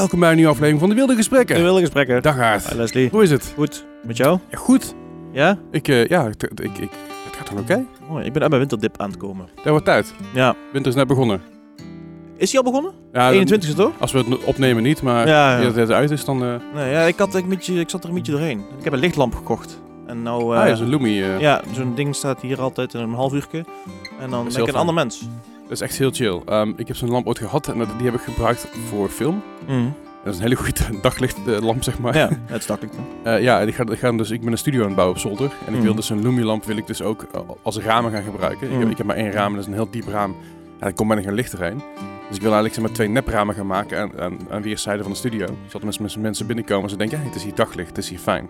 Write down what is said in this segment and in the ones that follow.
Welkom bij een nieuwe aflevering van de Wilde Gesprekken. De wilde gesprekken. Dag Aard. Hi Leslie. Hoe is het? Goed. Met jou? Ja, goed. Ja? Ik, eh, ja, ik, ik, ik, het gaat dan oké. Mooi. Ik ben uit mijn winterdip aan het komen. Dat wordt tijd. Ja. Winter is net begonnen. Is die al begonnen? Ja, dan- 21e toch? als we het opnemen niet, maar Ja, ja, dat het uit is, dan... eh Nee, ja ik, had een beetje, ik zat er een beetje doorheen. Ik heb een lichtlamp gekocht. En nou... eh, ah, ja, zo'n Lumi. eh, ja, zo'n ding staat hier altijd in een half uurtje. En dan is ben ik een ander mens. Dat is echt heel chill. Ehm, ik heb zo'n lamp ooit gehad en die heb ik gebruikt voor film. Mhm. Dat is een hele goede daglichtlamp, zeg maar. Ja, het ik dan. Eh, ja, en ik, ga, ik, ga dus, ik ben een studio aan het bouwen op zolder. En ik Mhm. wil dus een Lumi-lamp wil ik dus ook eh, als ramen gaan gebruiken. Ik, heb, Mhm. ik heb maar één raam, en dat is een heel diep raam. En daar komt bijna geen licht doorheen. Dus ik wil eigenlijk zeg maar, twee nepramen gaan maken aan, aan, aan weerszijden van de studio. Zodat mensen, mensen, mensen binnenkomen en ze denken, hey, het is hier daglicht, het is hier fijn.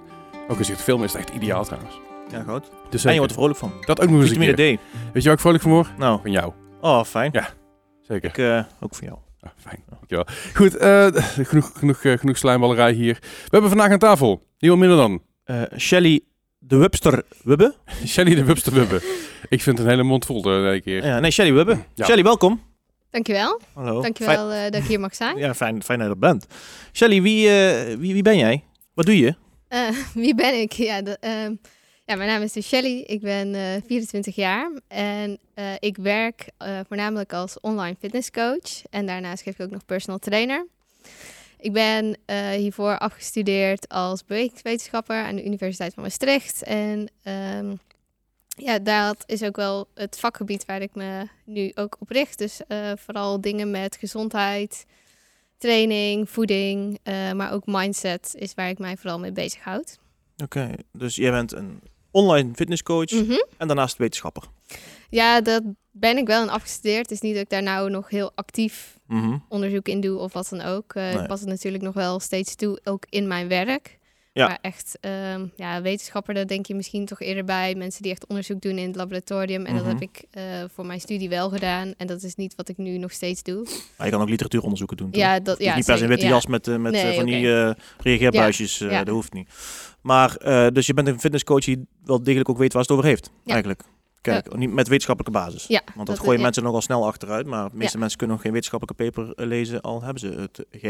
Ook als je het filmen is het echt ideaal trouwens. Ja, goed. Dus En je wordt er vrolijk van. dat ook nog eens een keer. D. Weet je waar ik vrolijk van word? Nou, Van jou. Oh, fijn. Ja. Zeker. Ik, eh, ook voor jou. Ah, fijn, dankjewel. Goed, eh, genoeg, genoeg, eh, genoeg slijmballerij hier. We hebben vandaag aan tafel, niemand minder dan Eh Shelly de Webster Wubbe. Shelly de Wubster Wubbe. Ik vind het een hele mond vol de hele keer. Ja, nee, Shelly Wubbe. Ja. Shelly, welkom. Dankjewel. Hallo. Dankjewel eh, dat ik hier mag zijn. Ja, fijn, fijn dat je er bent. Shelly, wie, eh, wie, wie ben jij? Wat doe je? Eh, wie ben ik? Ja, de, ehm, ja, mijn naam is dus Shelly. Ik ben eh 24 jaar en eh, ik werk eh, voornamelijk als online fitnesscoach. En daarnaast geef ik ook nog personal trainer. Ik ben hiervoor afgestudeerd als bewegingswetenschapper aan de Universiteit van Maastricht. En ehm, ja, dat is ook wel het vakgebied waar ik me nu ook op richt. Dus vooral dingen met gezondheid, training, voeding, maar ook mindset is waar ik mij vooral mee bezighoud. Oké, dus jij bent een online fitnesscoach Mhm. en daarnaast wetenschapper. Ja, dat ben ik wel in afgestudeerd. Het is niet dat ik daar nou nog heel actief Mhm. onderzoek in doe of wat dan ook. Eh, Nee. Ik pas het natuurlijk nog wel steeds toe, ook in mijn werk. Ja. Maar echt, ehm, ja, wetenschapper, daar denk je misschien toch eerder bij. Mensen die echt onderzoek doen in het laboratorium. En Mhm. dat heb ik eh, voor mijn studie wel gedaan. En dat is niet wat ik nu nog steeds doe. Maar je kan ook literatuuronderzoeken doen, toch? Ja, dat, ja, niet per se een witte ja. jas met, eh, met eh, Nee, van die reageerbuisjes, dat hoeft niet. Maar, dus je bent een fitnesscoach die wel degelijk ook weet waar het over heeft, eigenlijk. Kijk, niet met wetenschappelijke basis. Ja, Want dat, dat- gooien ja. mensen nogal snel achteruit. Maar de meeste mensen kunnen nog geen wetenschappelijke paper eh, lezen, al hebben ze het GR.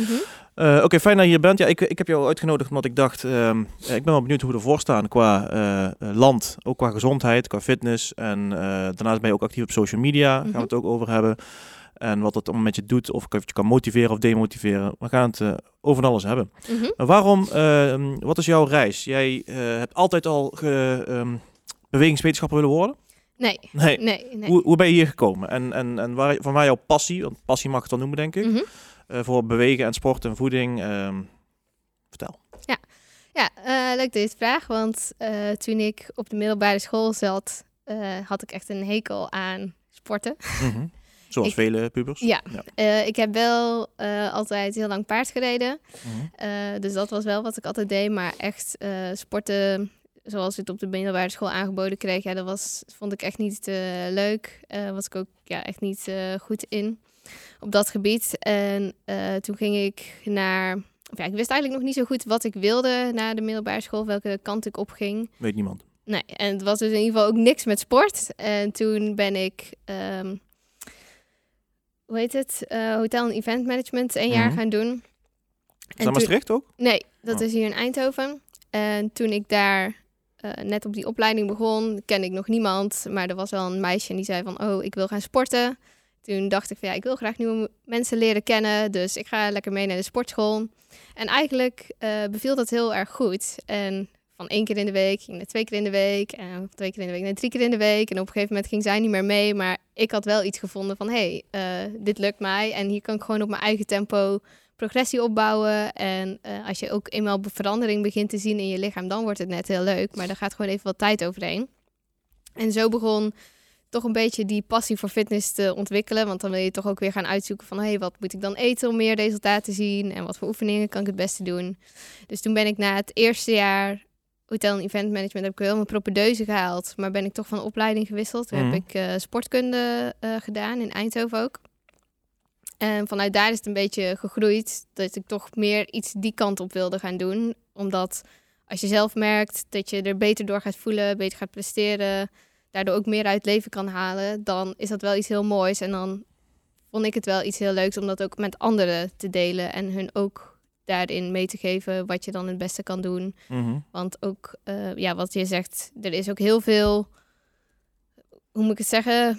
Mhm. Eh, Oké, fijn dat je hier bent. Ja, ik, ik heb jou uitgenodigd omdat ik dacht, ehm, eh, ik ben wel benieuwd hoe we ervoor staan qua eh, eh, land, ook qua gezondheid, qua fitness. En eh, daarnaast ben je ook actief op social media, gaan we Mhm. het ook over hebben. En wat het allemaal met je doet, of ik je kan motiveren of demotiveren. We gaan het eh, over van alles hebben. Mhm. Waarom, ehm, wat is jouw reis? Jij eh, hebt altijd al ge, ehm, bewegingswetenschapper willen worden? Nee, Nee. nee, nee. Hoe, hoe ben je hier gekomen? En, en, en waar, van waar jouw passie, want passie mag het dan noemen denk ik, Mhm. eh, voor bewegen en sport en voeding. ehm, vertel. Ja, eh, leuk deze vraag, want eh, toen ik op de middelbare school zat, had ik echt een hekel aan sporten. Mhm. Zoals Ik- vele pubers. Ja, Ja. Ik heb wel altijd heel lang paard gereden, Mhm. Dus dat was wel wat ik altijd deed. Maar echt sporten, zoals ik het op de middelbare school aangeboden kreeg, ja, dat was, vond ik echt niet eh, leuk. Eh was ik ook ja, echt niet eh, goed in op dat gebied. En toen ging ik naar... of Ja, ik wist eigenlijk nog niet zo goed wat ik wilde na de middelbare school, welke kant ik op ging. Weet niemand. Nee, en het was dus in ieder geval ook niks met sport. En toen ben ik, ehm, hoe heet het, hotel en event management een jaar Mhm. gaan doen. Is dat Maastricht ook? Nee, dat Oh. is hier in Eindhoven. En toen ik daar net op die opleiding begon, kende ik nog niemand. Maar er was wel een meisje en die zei van, oh, ik wil gaan sporten. Toen dacht ik van, ja, ik wil graag nieuwe mensen leren kennen. Dus ik ga lekker mee naar de sportschool. En eigenlijk eh, beviel dat heel erg goed. En van één keer in de week ging naar twee keer in de week. En twee keer in de week naar drie keer in de week. En op een gegeven moment ging zij niet meer mee. Maar ik had wel iets gevonden van, hey, eh, dit lukt mij. En hier kan ik gewoon op mijn eigen tempo progressie opbouwen. En eh, als je ook eenmaal verandering begint te zien in je lichaam, dan wordt het net heel leuk. Maar daar gaat gewoon even wat tijd overheen. En zo begon toch een beetje die passie voor fitness te ontwikkelen. Want dan wil je toch ook weer gaan uitzoeken van... hé, hey, wat moet ik dan eten om meer resultaat te zien? En wat voor oefeningen kan ik het beste doen? Dus toen ben ik na het eerste jaar hotel en event management... heb ik wel mijn propedeuse gehaald. Maar ben ik toch van opleiding gewisseld. Toen Mhm. heb ik eh, sportkunde eh, gedaan, in Eindhoven ook. En vanuit daar is het een beetje gegroeid dat ik toch meer iets die kant op wilde gaan doen. Omdat als je zelf merkt dat je er beter door gaat voelen, beter gaat presteren, daardoor ook meer uit het leven kan halen, dan is dat wel iets heel moois. En dan vond ik het wel iets heel leuks om dat ook met anderen te delen en hun ook daarin mee te geven wat je dan het beste kan doen. Mhm. Want ook, eh, ja, wat je zegt, er is ook heel veel, hoe moet ik het zeggen?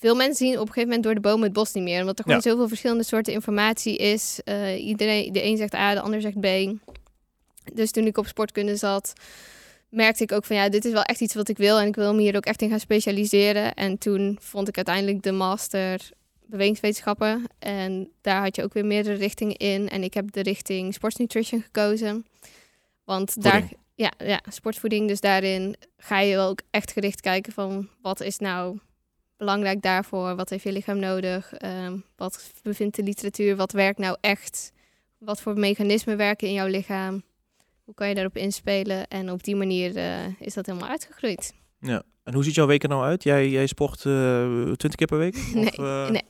Veel mensen zien op een gegeven moment door de bomen het bos niet meer. Omdat er gewoon zoveel verschillende soorten informatie is. Eh, iedereen, de een zegt A, de ander zegt B. Dus toen ik op sportkunde zat, merkte ik ook van ja, dit is wel echt iets wat ik wil. En ik wil me hier ook echt in gaan specialiseren. En toen vond ik uiteindelijk de master bewegingswetenschappen. En daar had je ook weer meerdere richtingen in. En ik heb de richting sportsnutrition gekozen. Want daar, ja, ja, sportvoeding. Dus daarin ga je wel ook echt gericht kijken van wat is nou belangrijk daarvoor? Wat heeft je lichaam nodig? Ehm, wat bevindt de literatuur? Wat werkt nou echt? Wat voor mechanismen werken in jouw lichaam? Hoe kan je daarop inspelen? En op die manier eh, is dat helemaal uitgegroeid. Ja. En hoe ziet jouw week er nou uit? Jij, jij sport eh 20 keer per week? Nee, Of, eh, nee.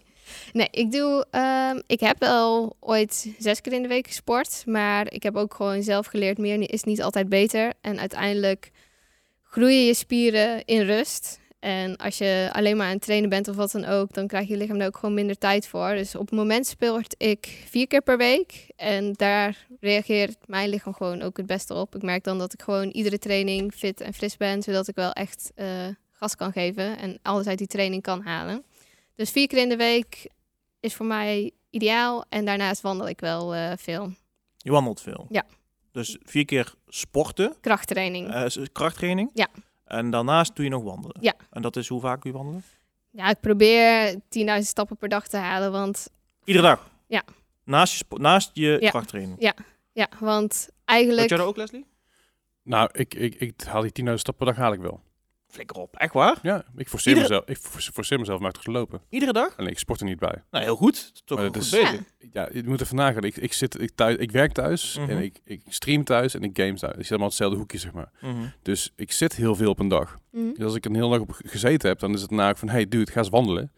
Nee, ik doe. ehm, ik heb wel ooit zes keer in de week gesport. Maar ik heb ook gewoon zelf geleerd: meer is niet altijd beter. En uiteindelijk groeien je spieren in rust. En als je alleen maar aan het trainen bent of wat dan ook, dan krijg je lichaam er ook gewoon minder tijd voor. Dus op het moment sport ik vier keer per week. En daar reageert mijn lichaam gewoon ook het beste op. Ik merk dan dat ik gewoon iedere training fit en fris ben, zodat ik wel echt eh, gas kan geven en alles uit die training kan halen. Dus vier keer in de week is voor mij ideaal. En daarnaast wandel ik wel eh, veel. Je wandelt veel? Ja. Dus vier keer sporten, Krachttraining. eh, krachttraining? Ja. En daarnaast doe je nog wandelen? Ja. En dat is hoe vaak je wandelen? Ja, ik probeer 10.000 stappen per dag te halen. Want Iedere dag? Ja. Naast je, naast je Ja. krachttraining? ja, want Doe eigenlijk... jij dat ook, Leslie? Nou, ik, ik, ik haal die 10.000 stappen per dag haal ik wel. Flikker op. Echt waar? Ja, ik forceer Iedere- mezelf. Ik force- forceer mezelf maar te gelopen. Iedere dag? Alleen ik sport er niet bij. Nou, heel goed. Toch Maar dat goed is-. Ja. Ja, je moet even nagaan. Ik, ik, zit, ik, thuis, ik werk thuis Mhm. en ik, ik stream thuis en ik game thuis. Ik zit allemaal op hetzelfde hoekje, zeg maar. Mhm. Dus ik zit heel veel op een dag. Mhm. Dus als ik een hele dag op ge- gezeten heb, dan is het na van... Hey dude, ga eens wandelen.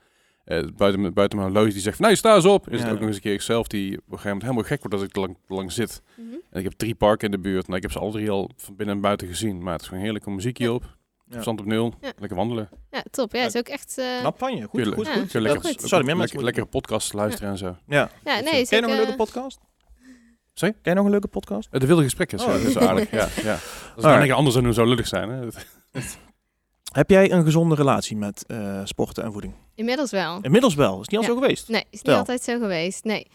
Eh, buiten, mijn- buiten mijn horloge die zegt van... Nee, sta eens op. Is Ja. het ook nog eens een keer ikzelf die op een gegeven moment helemaal gek wordt... als ik te lang, lang zit. Mhm. En ik heb drie parken in de buurt. Nou, ik heb ze alle drie al van binnen en buiten gezien. Maar het is gewoon heerlijk om muziekje Ja. op. Ja. Verstand op nul. Ja. Lekker wandelen. Ja, top. Ja, is ook echt... eh, Knap van je. Goed, goed, Ja. goed. Lekker, goed. Sorry, meer mensen lekkere podcast luisteren en zo. Ja. Ja, nee, Ken is je nog een eh, leuke podcast? Sorry? Ken je nog een leuke podcast? Eh, De wilde gesprekken is, Oh. zo- is zo aardig. ja, ja. Alright. nou anders zou doen, zou lullig zijn. Hè? Heb jij een gezonde relatie met eh, sporten en voeding? Inmiddels wel. Inmiddels wel. Is niet al Ja. zo geweest? Nee, is niet altijd zo geweest. Nee.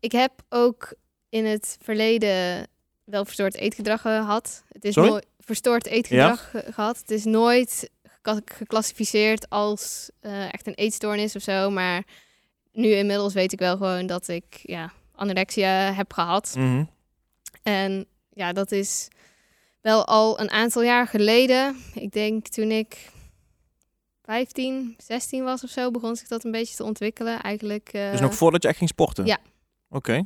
Ik heb ook in het verleden wel verstoord eetgedrag gehad. Het is Sorry? nooit verstoord eetgedrag ge- gehad. Het is nooit geclassificeerd als eh, echt een eetstoornis of zo. Maar nu inmiddels weet ik wel gewoon dat ik ja, anorexia heb gehad. Mhm. En ja, dat is wel al een aantal jaar geleden. Ik denk toen ik 15, 16 was of zo, begon zich dat een beetje te ontwikkelen. Eigenlijk. eh, Dus nog voordat je echt ging sporten? Ja. Oké.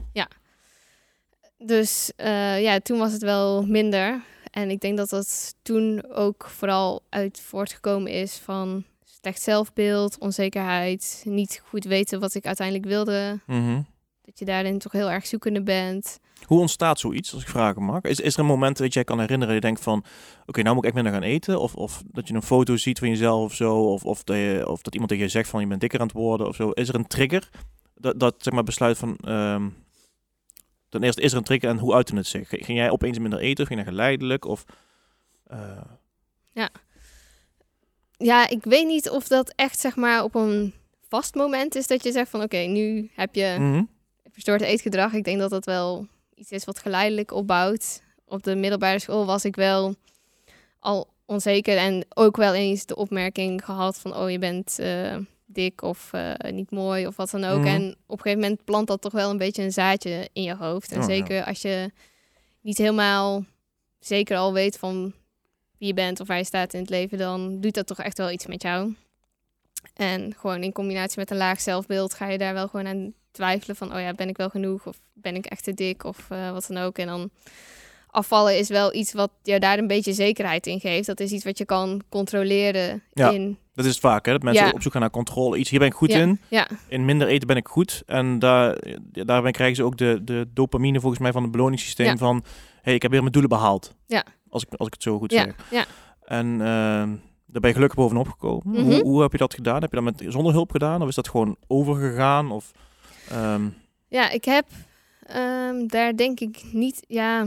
Dus eh, ja, toen was het wel minder. En ik denk dat dat toen ook vooral uit voortgekomen is van slecht zelfbeeld, onzekerheid, niet goed weten wat ik uiteindelijk wilde. Mhm. Dat je daarin toch heel erg zoekende bent. Hoe ontstaat zoiets, als ik vragen mag? Is, is er een moment dat jij kan herinneren, dat je denkt van... Oké, nou moet ik echt minder gaan eten? Of, of dat je een foto ziet van jezelf of zo? Of, of, dat je, of dat iemand tegen je zegt van je bent dikker aan het worden of zo? Is er een trigger dat, dat zeg maar besluit van... ehm, ten eerste, is er een trigger en hoe uitte het zich? Ging jij opeens minder eten of ging dat geleidelijk? Of, eh, Ja, ik weet niet of dat echt zeg maar op een vast moment is dat je zegt van oké, nu heb je mhm. verstoord eetgedrag. Ik denk dat dat wel iets is wat geleidelijk opbouwt. Op de middelbare school was ik wel al onzeker en ook wel eens de opmerking gehad van oh je bent eh, dik of eh, niet mooi of wat dan ook. Mhm. En op een gegeven moment plant dat toch wel een beetje een zaadje in je hoofd. En Oh, ja. zeker als je niet helemaal zeker al weet van wie je bent of waar je staat in het leven, dan doet dat toch echt wel iets met jou. En gewoon in combinatie met een laag zelfbeeld ga je daar wel gewoon aan twijfelen van, oh ja, ben ik wel genoeg of ben ik echt te dik of eh, wat dan ook. En dan afvallen is wel iets wat je daar een beetje zekerheid in geeft. Dat is iets wat je kan controleren Ja. in, Dat is het vaak, hè? Dat mensen Ja. op zoek gaan naar controle. Iets, hier ben ik goed Ja. in. ja, In minder eten ben ik goed. En daar, daarbij krijgen ze ook de, de dopamine volgens mij van het beloningssysteem Ja. van... hey, ik heb weer mijn doelen behaald. Ja. Als ik, als ik het zo goed zeg. ja, En ehm, daar ben je gelukkig bovenop gekomen. Mhm. hoe, hoe heb je dat gedaan? Heb je dat met, zonder hulp gedaan? Of is dat gewoon overgegaan? Of, ehm, Ja, ik heb ehm, daar denk ik niet. Ja,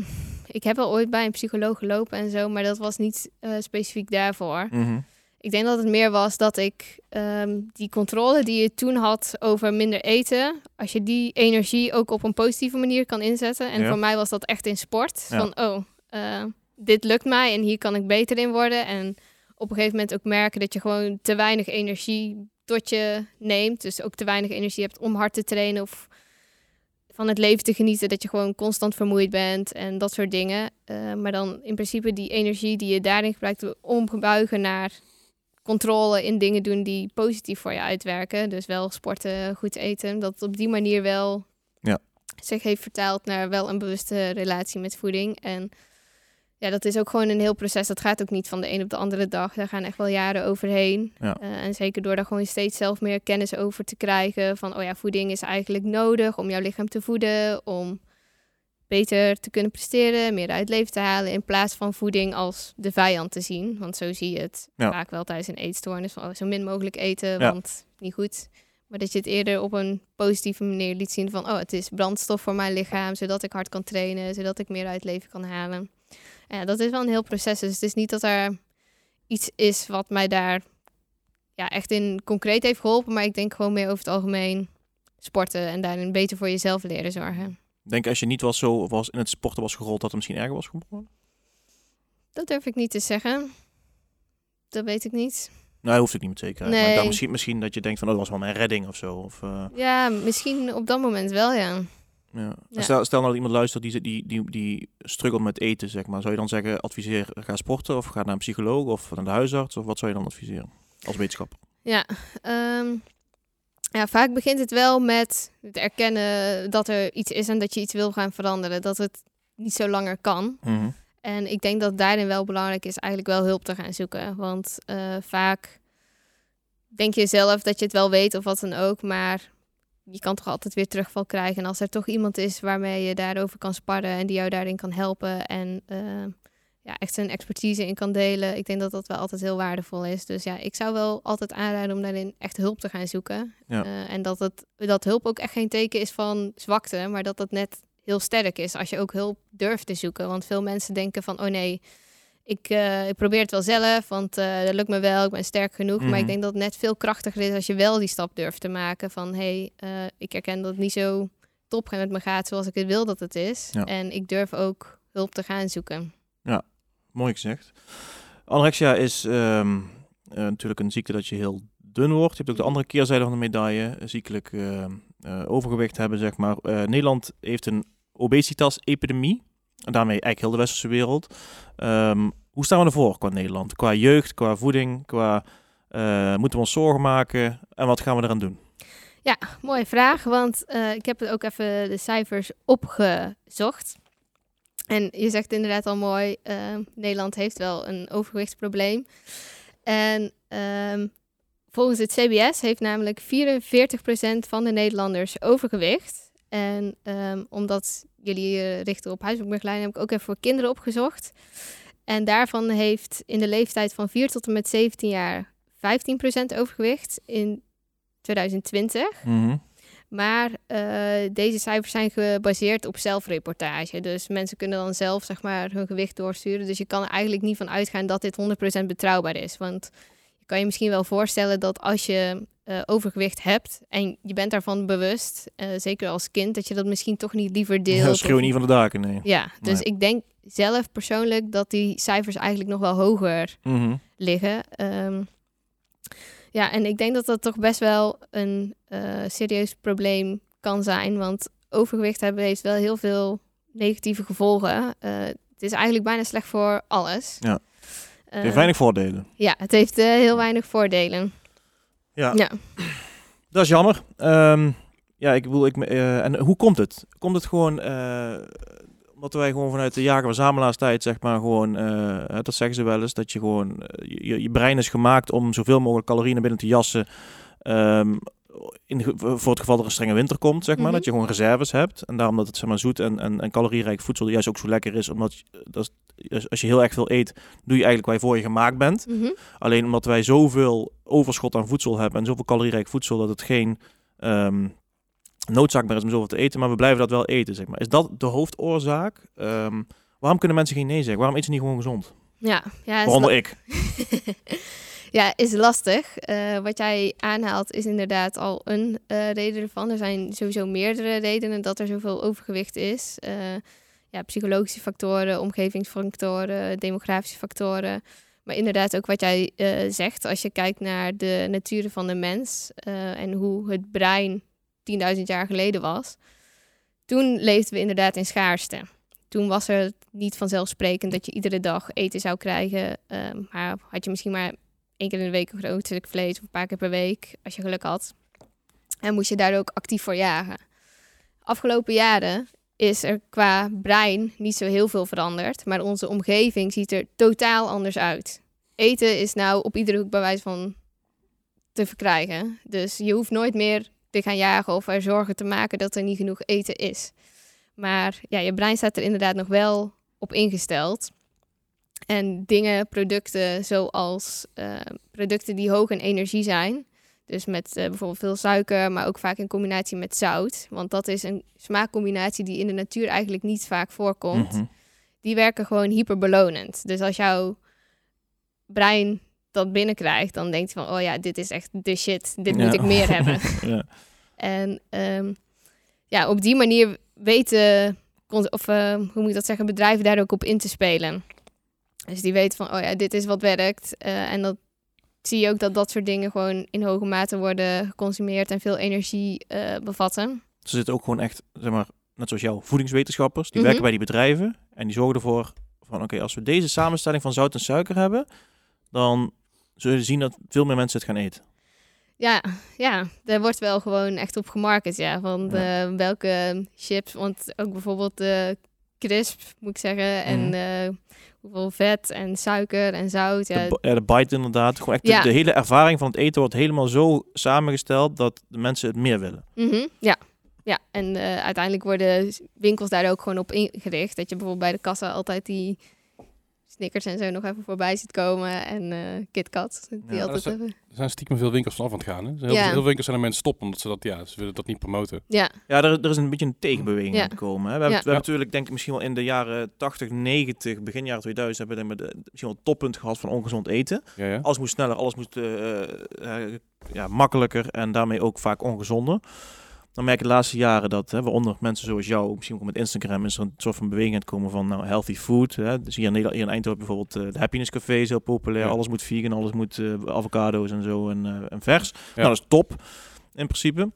ik heb al ooit bij een psycholoog gelopen en zo, maar dat was niet eh, specifiek daarvoor. mhm. Ik denk dat het meer was dat ik ehm, die controle die je toen had over minder eten, als je die energie ook op een positieve manier kan inzetten. En Ja. voor mij was dat echt in sport. Ja. Van, oh, eh, dit lukt mij en hier kan ik beter in worden. En op een gegeven moment ook merken dat je gewoon te weinig energie tot je neemt. Dus ook te weinig energie hebt om hard te trainen of van het leven te genieten. Dat je gewoon constant vermoeid bent en dat soort dingen. Eh, maar dan in principe die energie die je daarin gebruikt omgebuigen naar controle in dingen doen die positief voor je uitwerken. Dus wel sporten, goed eten. Dat op die manier wel Ja. zich heeft vertaald naar wel een bewuste relatie met voeding. En ja, dat is ook gewoon een heel proces. Dat gaat ook niet van de een op de andere dag. Daar gaan echt wel jaren overheen. Ja. Eh, en zeker door daar gewoon steeds zelf meer kennis over te krijgen. Van, oh ja, voeding is eigenlijk nodig om jouw lichaam te voeden. Om beter te kunnen presteren, meer uit leven te halen. In plaats van voeding als de vijand te zien. Want zo zie je het Ja. vaak wel tijdens een eetstoornis. Van, oh, zo min mogelijk eten, Ja. want niet goed. Maar dat je het eerder op een positieve manier liet zien van... oh, het is brandstof voor mijn lichaam, zodat ik hard kan trainen... zodat ik meer uit leven kan halen. Ja, dat is wel een heel proces. Dus het is niet dat er iets is wat mij daar ja, echt in concreet heeft geholpen... maar ik denk gewoon meer over het algemeen sporten... en daarin beter voor jezelf leren zorgen. Denk als je niet was zo was in het sporten was gerold, dat het misschien erger was geworden. Dat durf ik niet te zeggen. Dat weet ik niet. Nou, dat hoeft ik niet met zekerheid. Maar Nee. dacht misschien, misschien dat je denkt van, oh, dat was wel mijn redding of zo. Of, eh, Ja, misschien op dat moment wel, ja. Ja. Ja. Stel, stel nou dat iemand luistert die, die, die, die struggelt met eten, zeg maar. Zou je dan zeggen, adviseer, ga sporten of ga naar een psycholoog of naar de huisarts? Of wat zou je dan adviseren als wetenschapper? Ja, ehm, ja, vaak begint het wel met het erkennen dat er iets is en dat je iets wil gaan veranderen. Dat het niet zo langer kan. Mhm. En ik denk dat daarin wel belangrijk is eigenlijk wel hulp te gaan zoeken. Want eh, vaak denk je zelf dat je het wel weet of wat dan ook, maar je kan toch altijd weer terugval krijgen. En als er toch iemand is waarmee je daarover kan sparren en die jou daarin kan helpen en eh, ja, echt zijn expertise in kan delen, ik denk dat dat wel altijd heel waardevol is. Dus ja, ik zou wel altijd aanraden om daarin echt hulp te gaan zoeken. Ja. Eh, en dat, het, dat hulp ook echt geen teken is van zwakte, maar dat het net heel sterk is als je ook hulp durft te zoeken. Want veel mensen denken van, oh nee, ik, eh, ik probeer het wel zelf, want eh, dat lukt me wel, ik ben sterk genoeg. Maar Mhm. ik denk dat het net veel krachtiger is als je wel die stap durft te maken van, hé, hey, eh, ik herken dat het niet zo top met me gaat zoals ik het wil dat het is. Ja. En ik durf ook hulp te gaan zoeken. Mooi gezegd. Anorexia is ehm, eh, natuurlijk een ziekte dat je heel dun wordt. Je hebt ook de andere keerzijde van de medaille, ziekelijk eh, eh, overgewicht hebben, zeg maar. Nederland heeft een obesitas-epidemie. En daarmee eigenlijk heel de westerse wereld. Ehm, hoe staan we ervoor qua Nederland? Qua jeugd, qua voeding, qua... eh, moeten we ons zorgen maken? En wat gaan we eraan doen? Mooie vraag, want eh, ik heb ook even de cijfers opgezocht. En je zegt inderdaad al mooi, eh, Nederland heeft wel een overgewichtsprobleem. En ehm, volgens het CBS heeft namelijk 44% van de Nederlanders overgewicht. En ehm, omdat jullie je richten op huishoudbegeleiding, heb ik ook even voor kinderen opgezocht. En daarvan heeft in de leeftijd van 4 tot en met 17 jaar 15% overgewicht in 2020. Maar eh, deze cijfers zijn gebaseerd op zelfreportage. Dus mensen kunnen dan zelf zeg maar, hun gewicht doorsturen. Dus je kan er eigenlijk niet van uitgaan dat dit 100% betrouwbaar is. Want je kan je misschien wel voorstellen dat als je eh, overgewicht hebt en je bent daarvan bewust, eh, zeker als kind, dat je dat misschien toch niet liever deelt. Ja, schreeuw niet van de daken, nee. Ja, dus Nee. ik denk zelf persoonlijk dat die cijfers eigenlijk nog wel hoger Mhm. liggen. Ehm, ja, en ik denk dat dat toch best wel een eh, serieus probleem kan zijn. Want overgewicht hebben heeft wel heel veel negatieve gevolgen. Het is eigenlijk bijna slecht voor alles. Ja. Eh, Er zijn weinig voordelen. ja, het heeft heel weinig voordelen. Ja, Ja. dat is jammer. Ehm, ja, ik bedoel, ik, eh, en hoe komt het? Komt het gewoon eh, omdat wij gewoon vanuit de jager-verzamelaarstijd, zeg maar, gewoon, hè, dat zeggen ze wel eens, dat je gewoon, je, je brein is gemaakt om zoveel mogelijk calorieën binnen te jassen. Ehm, in, voor het geval er een strenge winter komt, zeg maar, Mhm. dat je gewoon reserves hebt. En daarom dat het zeg maar, zoet en, en, en calorierijk voedsel juist ook zo lekker is. Omdat je- dat is, dus als je heel erg veel eet, doe je eigenlijk waar je voor je gemaakt bent. Mhm. Alleen omdat wij zoveel overschot aan voedsel hebben en zoveel calorierijk voedsel, dat het geen ehm, noodzaak meer is om zoveel te eten, maar we blijven dat wel eten, zeg maar. Is dat de hoofdoorzaak? Ehm, waarom kunnen mensen geen nee zeggen? Waarom eten ze niet gewoon gezond? Ja, ja, Waaronder ik. ja, is lastig. Eh, wat jij aanhaalt is inderdaad al een eh, reden ervan. Er zijn sowieso meerdere redenen dat er zoveel overgewicht is. Eh, ja, psychologische factoren, omgevingsfactoren, demografische factoren. Maar inderdaad ook wat jij zegt, als je kijkt naar de natuur van de mens en hoe het brein 10.000 jaar geleden was. Toen leefden we inderdaad in schaarste. Toen was er niet vanzelfsprekend dat je iedere dag eten zou krijgen. maar had je misschien maar één keer in de week een groot stuk vlees of een paar keer per week, als je geluk had. En moest je daar ook actief voor jagen. Afgelopen jaren is er qua brein niet zo heel veel veranderd, maar onze omgeving ziet er totaal anders uit. Eten is nou op iedere hoek bij wijze van te verkrijgen. Dus je hoeft nooit meer te gaan jagen of er zorgen te maken dat er niet genoeg eten is. Maar ja, je brein staat er inderdaad nog wel op ingesteld. En dingen, producten zoals eh, producten die hoog in energie zijn. Dus met eh, bijvoorbeeld veel suiker, maar ook vaak in combinatie met zout. Want dat is een smaakcombinatie die in de natuur eigenlijk niet vaak voorkomt. Mhm. Die werken gewoon hyperbelonend. Dus als jouw brein dat binnenkrijgt, dan denkt hij van... oh ja, dit is echt de shit. Dit Ja. moet ik meer hebben. ja. En ehm, ja, op die manier weten, of eh, hoe moet ik dat zeggen, bedrijven daar ook op in te spelen. Dus die weten van, oh ja, dit is wat werkt. Eh, en dat zie je ook dat dat soort dingen gewoon in hoge mate worden geconsumeerd en veel energie eh, bevatten. Ze zitten ook gewoon echt, zeg maar, net zoals jou, voedingswetenschappers. Die Mhm. werken bij die bedrijven en die zorgen ervoor van, oké, als we deze samenstelling van zout en suiker hebben, dan zullen we zien dat veel meer mensen het gaan eten. Ja, ja, daar wordt wel gewoon echt op gemarket, ja. Van Ja. welke chips, want ook bijvoorbeeld de crisp, moet ik zeggen. En Mhm. eh, hoeveel vet en suiker en zout. Ja, De, bi- ja, de bite inderdaad. Gewoon echt Ja. de, hele ervaring van het eten wordt helemaal zo samengesteld dat de mensen het meer willen. Mhm, ja. ja, en eh, uiteindelijk worden winkels daar ook gewoon op ingericht. Dat je bijvoorbeeld bij de kassa altijd die Snickers en zo nog even voorbij ziet komen. En eh KitKat, die Ja, altijd hebben. Er zijn stiekem veel winkels vanaf aan het gaan. Hè? Zijn Heel, Ja. veel, heel veel winkels zijn er mensen stoppen omdat ze dat, ja, ze willen dat niet promoten. Ja, Ja, er, er is een beetje een tegenbeweging Ja. aan het komen. Hè. We, hebben, Ja. we hebben natuurlijk, denk ik, misschien wel in de jaren 80, 90, begin jaren 2000, hebben we denk ik, de, misschien wel het toppunt gehad van ongezond eten. Ja, ja. Alles moest sneller, alles moest eh, eh, ja, makkelijker en daarmee ook vaak ongezonder. Dan merk je de laatste jaren dat, hè, waaronder mensen zoals jou, misschien ook met Instagram, is er een soort van beweging aan het komen van nou, healthy food. Hè. Dus hier in, Nederland, hier in Eindhoven bijvoorbeeld eh, de Happiness Café is heel populair. Ja. Alles moet vegan, alles moet eh, avocado's en zo en, eh, en vers. Ja. Nou, dat is top in principe.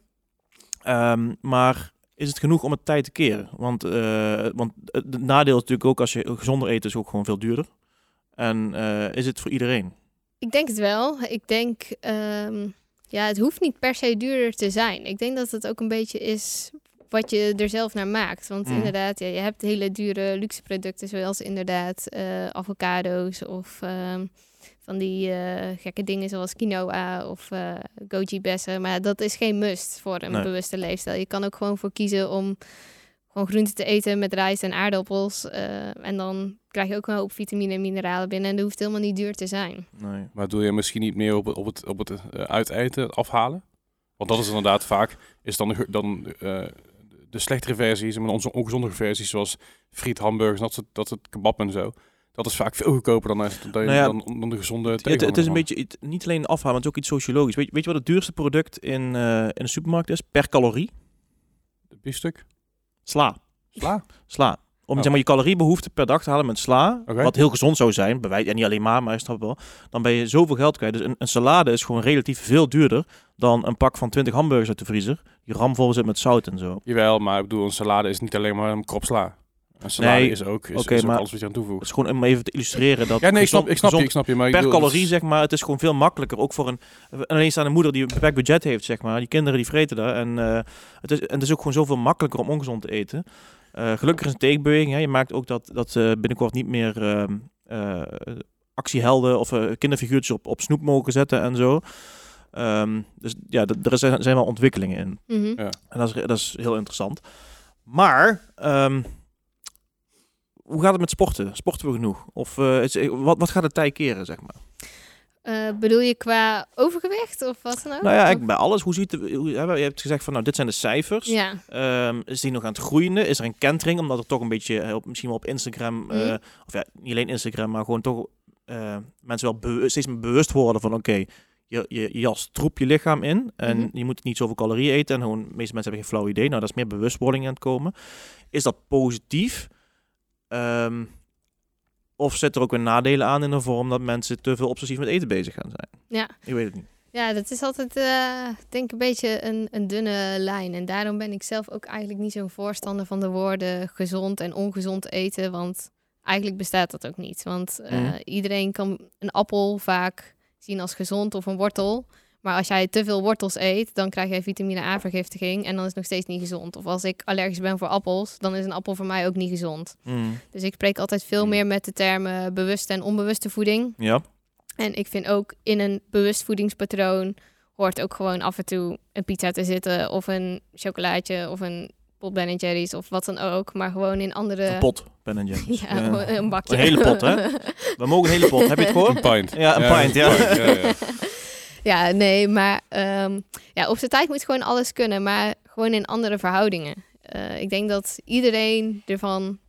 Ehm, maar is het genoeg om het tijd te keren? Want, eh, want het het nadeel is natuurlijk ook als je gezonder eet, is ook gewoon veel duurder. En eh, is het voor iedereen? ik denk het wel. Ik denk, ehm, ja, het hoeft niet per se duurder te zijn. Ik denk dat het ook een beetje is wat je er zelf naar maakt. Want Mm. inderdaad, ja, je hebt hele dure luxe producten, zoals inderdaad eh, avocado's of ehm, van die eh, gekke dingen zoals quinoa of eh goji bessen. Maar dat is geen must voor een Nee. bewuste leefstijl. Je kan ook gewoon voor kiezen om gewoon groenten te eten met rijst en aardappels. eh, en dan krijg je ook een hoop vitamine en mineralen binnen. En dat hoeft helemaal niet duur te zijn. Nee. Maar doe je misschien niet meer op, het- op het, op het eh, uiteten, afhalen? Want dat is inderdaad vaak, is dan, de dan eh, de slechtere versies, en onze ongezondere versies, zoals friet, hamburgers, dat soort, dat soort kebab en zo. Dat is vaak veel goedkoper dan, dan, dan, Nou ja, dan, dan de gezonde Het, het is een beetje het- niet alleen afhalen, maar het is ook iets sociologisch. Weet, je- weet je wat het duurste product in, eh, in de supermarkt is per calorie? Biefstuk? Sla. Sla? Sla. Om Oh. zeg maar, je caloriebehoefte per dag te halen met sla, wat heel gezond zou zijn, bij wijze- en niet alleen maar, maar je snapt wel, dan ben je zoveel geld kwijt. Dus een, een salade is gewoon relatief veel duurder dan een pak van 20 hamburgers uit de vriezer, die ramvol zit met zout en zo. Jawel, maar ik bedoel, een salade is niet alleen maar een krop sla. Een salade Nee, is ook, is, ook maar- alles wat je aan Het toevoegt. is gewoon om even te illustreren dat Ja, nee, ik snap, ik snap je, ik snap je. Maar ik per bedoel, calorie, het zeg maar, het is gewoon veel makkelijker. Ook voor een, een alleenstaande moeder die een beperkt budget heeft, zeg maar. Die kinderen die vreten daar. En, eh, het, is, en het is ook gewoon zoveel makkelijker om ongezond te eten. Eh, gelukkig is een tegenbeweging. Hè. Je maakt ook dat, dat eh, binnenkort niet meer ehm, eh, actiehelden of eh, kinderfiguurtjes op, op snoep mogen zetten en zo. Ehm, dus ja, er zijn, zijn wel ontwikkelingen in. Mhm. Ja. En dat is, dat is heel interessant. Maar, ehm, hoe gaat het met sporten? Sporten we genoeg? Of eh, is, wat, wat gaat het tij keren, zeg maar? Eh, bedoel je qua overgewicht of wat dan ook? Nou ja, eigenlijk bij alles. Hoe ziet de, hoe, je hebt gezegd van, nou, dit zijn de cijfers. Ja. Ehm, is die nog aan het groeien? Is er een kentering? Omdat er toch een beetje, eh, op, misschien wel op Instagram, eh, Mhm. of ja, niet alleen Instagram, maar gewoon toch eh, mensen wel bewust, steeds meer bewust worden van, oké, je, je, je jas troep je lichaam in en Mhm. je moet niet zoveel calorieën eten. En gewoon, de meeste mensen hebben geen flauw idee. Nou, dat is meer bewustwording aan het komen. Is dat positief? Ehm, of zit er ook weer nadelen aan in de vorm dat mensen te veel obsessief met eten bezig gaan zijn? Ja. Ik weet het niet. Ja, dat is altijd, eh denk ik, een beetje een, een dunne lijn. En daarom ben ik zelf ook eigenlijk niet zo'n voorstander van de woorden gezond en ongezond eten. Want eigenlijk bestaat dat ook niet. Want eh, Mhm. iedereen kan een appel vaak zien als gezond of een wortel. Maar als jij te veel wortels eet, dan krijg je vitamine A-vergiftiging en dan is het nog steeds niet gezond. Of als ik allergisch ben voor appels, dan is een appel voor mij ook niet gezond. Mm. Dus ik spreek altijd veel Mm. meer met de termen bewuste en onbewuste voeding. Ja. En ik vind ook in een bewust voedingspatroon hoort ook gewoon af en toe een pizza te zitten of een chocolaatje of een pot Ben Jerry's of wat dan ook. Maar gewoon in andere... Een pot, Ben Jerry's. Ja, een bakje. Een hele pot, hè? We mogen een hele pot. Heb je het Een gehoord? pint. Ja, een pint, ja. ja, ja. Ja, nee, maar ehm, ja, op zijn tijd moet gewoon alles kunnen, maar gewoon in andere verhoudingen. Eh, ik denk dat iedereen ervan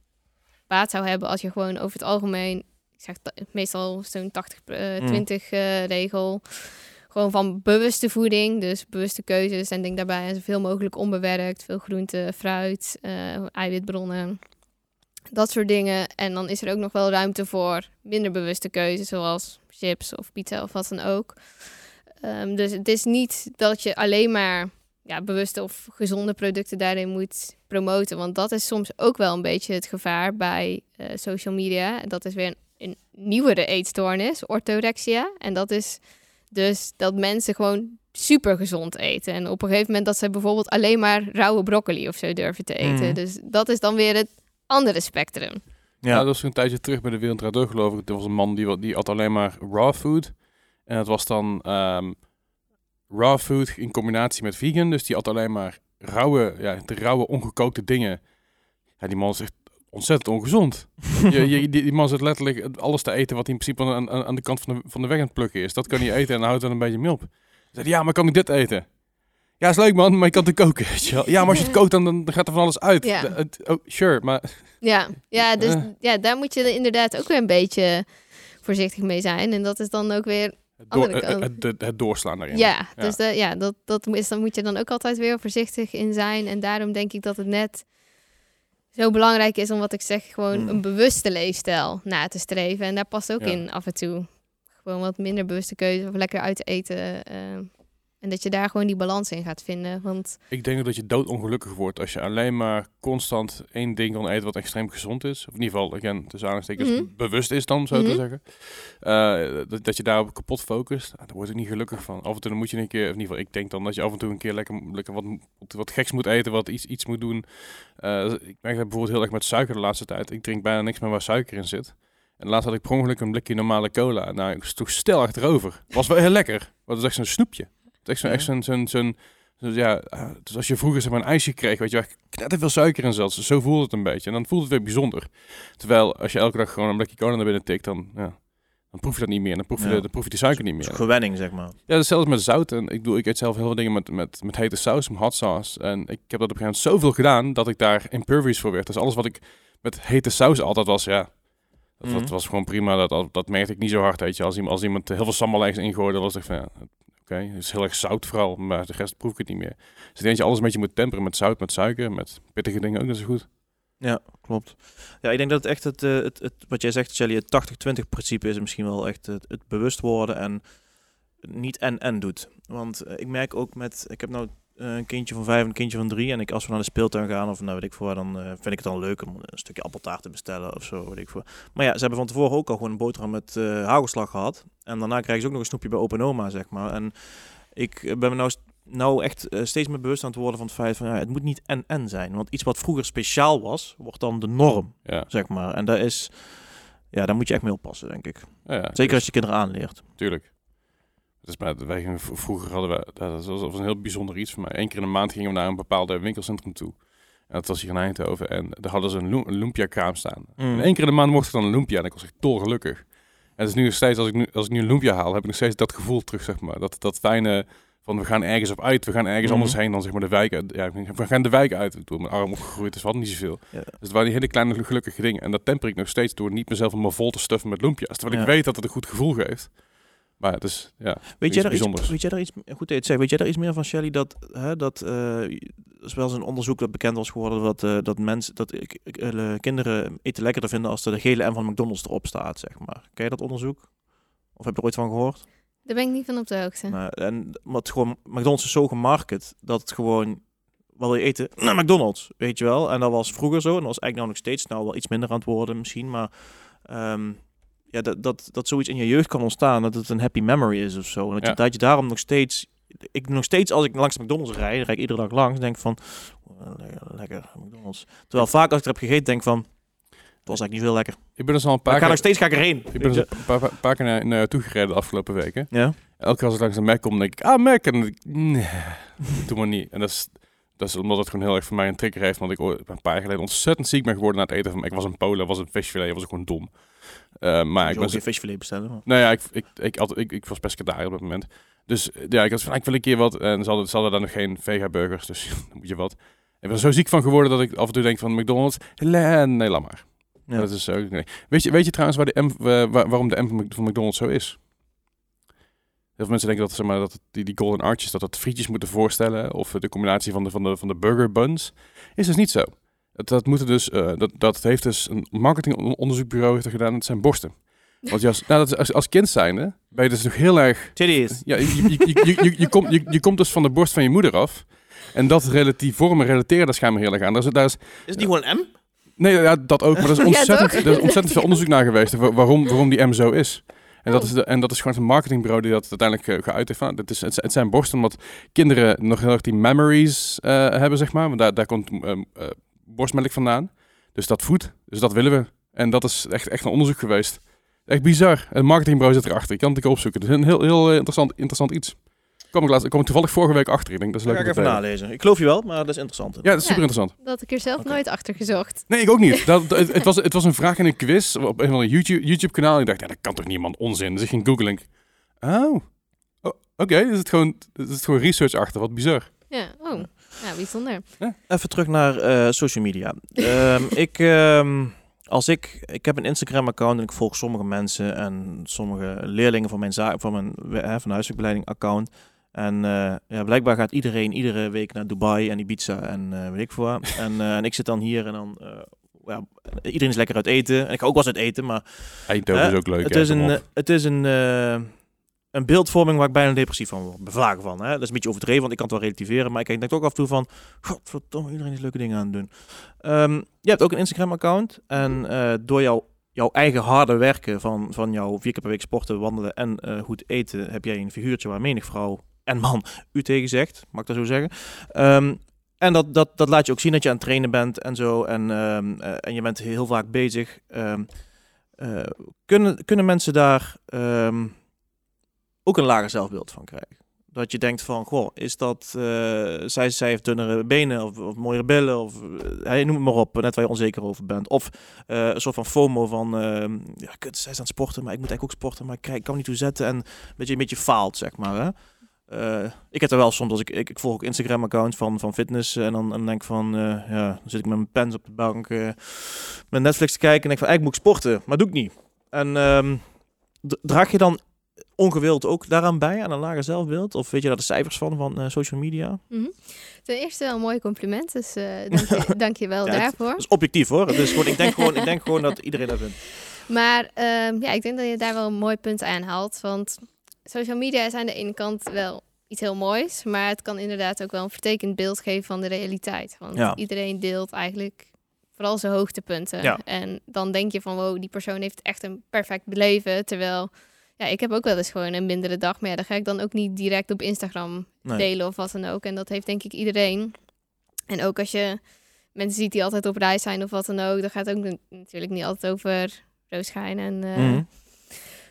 baat zou hebben als je gewoon over het algemeen, ik zeg ta- meestal zo'n 80-20 Mm. regel, gewoon van bewuste voeding, dus bewuste keuzes en denk daarbij aan zoveel mogelijk onbewerkt, veel groente, fruit, eh, eiwitbronnen. Dat soort dingen. En dan is er ook nog wel ruimte voor minder bewuste keuzes, zoals chips of pizza of wat dan ook. Ehm, dus het is niet dat je alleen maar ja, bewuste of gezonde producten daarin moet promoten. Want dat is soms ook wel een beetje het gevaar bij eh, social media. En dat is weer een, een nieuwere eetstoornis, orthorexia. En dat is dus dat mensen gewoon super gezond eten. En op een gegeven moment dat ze bijvoorbeeld alleen maar rauwe broccoli of zo durven te eten. Mhm. Dus dat is dan weer het andere spectrum. Ja, Ja. dat was een tijdje terug bij de Wereld Draait Door, geloof ik. Er was een man die, die at alleen maar raw food. En het was dan ehm, raw food in combinatie met vegan. Dus die at alleen maar rauwe, ja, de rauwe ongekookte dingen. Ja, die man is echt ontzettend ongezond. je, je, die, die man zit letterlijk alles te eten wat hij in principe aan, aan, aan de kant van de, van de weg aan het plukken is. Dat kan hij eten en dan houdt er een beetje mee op. Hij zei, ja, maar kan ik dit eten? Ja, is leuk man, maar je kan het koken. Ja, maar als je het kookt, dan, dan gaat er van alles uit. Ja. Oh, sure, maar Ja, ja dus Eh. ja, daar moet je inderdaad ook weer een beetje voorzichtig mee zijn. En dat is dan ook weer het, door, Andere kant. het, het, het doorslaan daarin. Ja, dus de, ja, dat, dat is, dan moet je dan ook altijd weer voorzichtig in zijn. En daarom denk ik dat het net zo belangrijk is om wat ik zeg, gewoon Mm. een bewuste leefstijl na te streven. En daar past ook Ja. in af en toe gewoon wat minder bewuste keuze of lekker uit te eten. eh, en dat je daar gewoon die balans in gaat vinden. Want Ik denk dat je doodongelukkig wordt als je alleen maar constant één ding kan eten wat extreem gezond is. Of in ieder geval, again, tussen aanhalingstekens, Mhm. bewust is dan, zo Mhm. te zeggen. Eh, dat, dat je daarop kapot focust, ah, daar word ik niet gelukkig van. Af en toe dan moet je een keer, of in ieder geval, ik denk dan dat je af en toe een keer lekker, lekker wat, wat, wat geks moet eten, wat iets, iets moet doen. Eh, ik merk dat bijvoorbeeld heel erg met suiker de laatste tijd. Ik drink bijna niks meer waar suiker in zit. En laatst had ik per ongeluk een blikje normale cola. Nou, ik sloeg stel achterover. Was wel heel lekker. Het was echt zo'n snoepje. Het is echt zo'n, zo'n, zo'n, dus ja, eh, dus als je vroeger zeg maar een ijsje kreeg, weet je, waar knetterveel veel suiker in zat. Zo voelde het een beetje. En dan voelt het weer bijzonder. Terwijl als je elke dag gewoon een blikje cola naar binnen tikt, dan, ja, dan proef je dat niet meer. Dan proef je, Ja. de, dan proef je die suiker niet Dat is meer. gewenning, zeg maar. Ja, hetzelfde met zout. En ik bedoel, ik eet zelf heel veel dingen met, met, met hete saus, met hot sauce. En ik heb dat op een gegeven moment zoveel gedaan dat ik daar impervious voor werd. Dus alles wat ik met hete saus altijd was, ja, dat, dat Mhm. was gewoon prima. Dat, dat, dat merkte ik niet zo hard, weet je. Als iemand, als iemand heel veel sambal ergens ingooide, was ik van, ja, oké, is heel erg zout vooral, maar de rest proef ik het niet meer. Dus ik denk dat je alles een beetje moet temperen met zout, met suiker, met pittige dingen ook, dat is goed. Ja, klopt. Ja, ik denk dat het echt het, eh, het, het wat jij zegt, Shelly, het 80-20 principe is misschien wel echt het, het bewust worden en niet en-en doet. Want eh, ik merk ook met, ik heb nou een kindje van vijf en een kindje van drie en ik, als we naar de speeltuin gaan of nou weet ik voor, dan eh, vind ik het dan leuk om een stukje appeltaart te bestellen of zo, weet ik voor. Maar ja, ze hebben van tevoren ook al gewoon een boterham met eh hagelslag gehad en daarna krijgen ze ook nog een snoepje bij opa en oma, zeg maar. En ik eh, ben me nou, nou echt eh, steeds meer bewust aan het worden van het feit van ja, het moet niet en-en zijn. Want iets wat vroeger speciaal was, wordt dan de norm Ja, zeg maar. En daar is, ja, daar moet je echt mee oppassen, denk ik. ja, ja Zeker als je kinderen aanleert. Tuurlijk. Dus wij gingen, vroeger hadden we, dat was, dat was een heel bijzonder iets voor mij. Eén keer in de maand gingen we naar een bepaalde winkelcentrum toe. En dat was hier in Eindhoven. En daar hadden ze een, lo- een lumpia-kraam staan. Mm. En één keer in de maand mocht ik dan een lumpia. En ik was echt dolgelukkig. En het is nu nog steeds, als ik nu, als ik nu een lumpia haal, heb ik nog steeds dat gevoel terug, zeg maar. Dat, dat fijne van, we gaan ergens op uit. We gaan ergens Mhm. anders heen dan, zeg maar, de wijk uit. Ja, we gaan de wijk uit. Ik bedoel, mijn arm opgegroeid, dus hadden niet zoveel. Ja. Dus het waren die hele kleine gelukkige dingen. En dat temper ik nog steeds door niet mezelf helemaal vol te stuffen met lumpia's. Terwijl ik weet dat het een goed gevoel geeft. Maar het is, ja. Weet jij, iets daar iets, weet jij daar iets, goed het zegt, weet jij daar iets meer van, Shelly, dat, hè, dat eh, er is wel eens een onderzoek dat bekend was geworden dat, eh, dat mensen, dat eh, kinderen eten lekkerder vinden als er de gele M van McDonald's erop staat, zeg maar. Ken je dat onderzoek? Of heb je er ooit van gehoord? Daar ben ik niet van op de hoogte. Nou, en maar het gewoon, McDonald's is zo gemarket dat het gewoon, wat wil je eten? Nou, McDonald's, weet je wel. En dat was vroeger zo en dat was eigenlijk nou nog steeds, nou wel iets minder aan het worden misschien, maar ehm, ja, dat, dat, dat zoiets in je jeugd kan ontstaan, dat het een happy memory is of zo. En dat, je, dat je daarom nog steeds, ik nog steeds als ik langs McDonald's rijd, rijd ik iedere dag langs, denk van, oh, lekker, lekker McDonald's. Terwijl vaak als ik er heb gegeten, denk van, het was eigenlijk niet veel lekker. Ik ben dus al een Maar paar ik ga nog steeds ga ik erheen. ik ben dus een paar, paar, paar keer naar, naar jou toegereden de afgelopen weken. Ja? Elke keer als ik langs een Mac kom, denk ik, ah, Mac. En dan denk ik, nee, doe maar niet. En dat is, dat is omdat het gewoon heel erg voor mij een trigger heeft. Want ik ooit een paar jaar geleden ontzettend ziek ben geworden na het eten van Mac. Ik was een Polen, was een visfilet, was ik gewoon dom. Eh, maar ik ben geen visfilet bestellen. maar- Nou ja, ik, ik, ik, had, ik, ik was pescatariër op dat moment. Dus eh, ja, ik had van, ik wil een keer wat. En ze hadden, ze hadden daar nog geen vega-burgers, dus dan moet je wat. Ik ben zo ziek van geworden dat ik af en toe denk van McDonald's, le- nee, laat maar. Ja. Dat is zo. Nee. Weet, je, weet je trouwens waar de M, wa- wa- waarom de M van Mc- van McDonald's zo is? Heel veel mensen denken dat, zeg maar, dat die, die golden arches, dat dat frietjes moeten voorstellen. Of de combinatie van de, van de, van de burger buns. Is dus niet zo. Dat, moeten dus, eh, dat, dat heeft dus een marketingonderzoekbureau heeft er gedaan. Het zijn borsten. Want je als, nou, dat is, als, als kind zijnde ben je dus nog heel erg... Titties. Ja, je, je, je, je, je, je, komt, je, je komt dus van de borst van je moeder af. En dat relatief vormen relateren daar schijnbaar heel erg aan. Daar is, daar is, Is het niet gewoon een M? nee, ja, dat ook. Maar er is Ja, ontzettend, er is ontzettend veel onderzoek naar geweest. wa- Waarom, waarom die M zo is. En dat, is de, en dat is gewoon een marketingbureau die dat uiteindelijk eh, geuit heeft. Van, het, is, het, zijn borsten omdat kinderen nog heel erg die memories eh, hebben, zeg maar. Want daar, daar komt eh, borstmelk vandaan. Dus dat voedt. Dus dat willen we. En dat is echt, echt een onderzoek geweest. Echt bizar. Een marketingbureau zit erachter. Je kan het een keer opzoeken. Het is een heel, heel eh, interessant, interessant iets. Kom ik, laatst, kom ik toevallig vorige week achter. Ik denk dat is leuk ga ik om te even delen. nalezen. Ik geloof je wel, maar dat is interessant. Ja, dat is super interessant. Dat had ik er zelf nooit achter gezocht. Nee, ik ook niet. Dat, het, het was, het was een vraag in een quiz op een van de YouTube, YouTube kanaal. Ik dacht, ja, dat kan toch niemand onzin. Dus ik ging googlen. en ik, Oh, oh oké. Dus het gewoon, er is gewoon research achter. Wat bizar. Ja, oh. Ja, bijzonder. Even terug naar eh, social media. Ehm, ik, ehm, als ik, ik heb een Instagram-account en ik volg sommige mensen en sommige leerlingen van mijn, zaak, van mijn eh, van de huiswerkbeleiding account. En eh, ja, blijkbaar gaat iedereen iedere week naar Dubai en Ibiza en eh, weet ik veel wat. En, eh, en ik zit dan hier en dan, eh, ja, iedereen is lekker uit eten. En ik ga ook wel eens uit eten, maar Eindhoven Hè? is ook leuk. het is een, op. het is een, een beeldvorming waar ik bijna depressief van word. Bevlagen van. Hè? Dat is een beetje overdreven, want ik kan het wel relativeren. Maar ik denk ook af en toe van... Godverdomme, iedereen is leuke dingen aan het doen. Ehm, je hebt ook een Instagram-account. En eh, door jouw, jouw eigen harde werken van, van jouw vier keer per week sporten, wandelen en eh, goed eten... heb jij een figuurtje waar menig vrouw en man u tegen zegt. Mag ik dat zo zeggen? Ehm, en dat, dat, dat laat je ook zien dat je aan het trainen bent en zo. En, ehm, eh, en je bent heel vaak bezig. Kunnen, kunnen mensen daar ook een lager zelfbeeld van krijgen? Dat je denkt van, goh, is dat, eh, zij, zij heeft dunnere benen of, of mooiere billen of uh, noem het maar op, net waar je onzeker over bent. Of eh, een soort van FOMO van, ehm, ja, kut, zij is aan het sporten, maar ik moet eigenlijk ook sporten, maar ik, krijg, kan niet toe zetten en dat je een beetje faalt, zeg maar. Hè? Eh, ik heb er wel soms, als ik, ik, volg ook Instagram-account van, van fitness en dan, en dan denk ik van, eh, ja, dan zit ik met mijn pens op de bank eh, met Netflix te kijken en denk van, eigenlijk moet ik sporten, maar doe ik niet. En d- draag je dan ongewild ook daaraan bij, aan een lager zelfbeeld? Of weet je daar de cijfers van, van eh, social media? Mhm. Ten eerste wel een mooi compliment, dus eh, dank, je, dank je wel Ja, daarvoor. Dat is objectief hoor. Is gewoon, ik, denk gewoon, ik denk gewoon dat iedereen dat vindt. Maar ehm, ja, ik denk dat je daar wel een mooi punt aan haalt. Want social media is aan de ene kant wel iets heel moois. Maar het kan inderdaad ook wel een vertekend beeld geven van de realiteit. Want Ja. iedereen deelt eigenlijk vooral zijn hoogtepunten. Ja. En dan denk je van, wow, die persoon heeft echt een perfect beleven. Terwijl, ja, ik heb ook wel eens gewoon een mindere dag. Maar ja, dat ga ik dan ook niet direct op Instagram Nee. delen of wat dan ook. En dat heeft denk ik iedereen. En ook als je mensen ziet die altijd op reis zijn of wat dan ook, dan gaat het ook natuurlijk niet altijd over roosschijn en. eh, Mhm.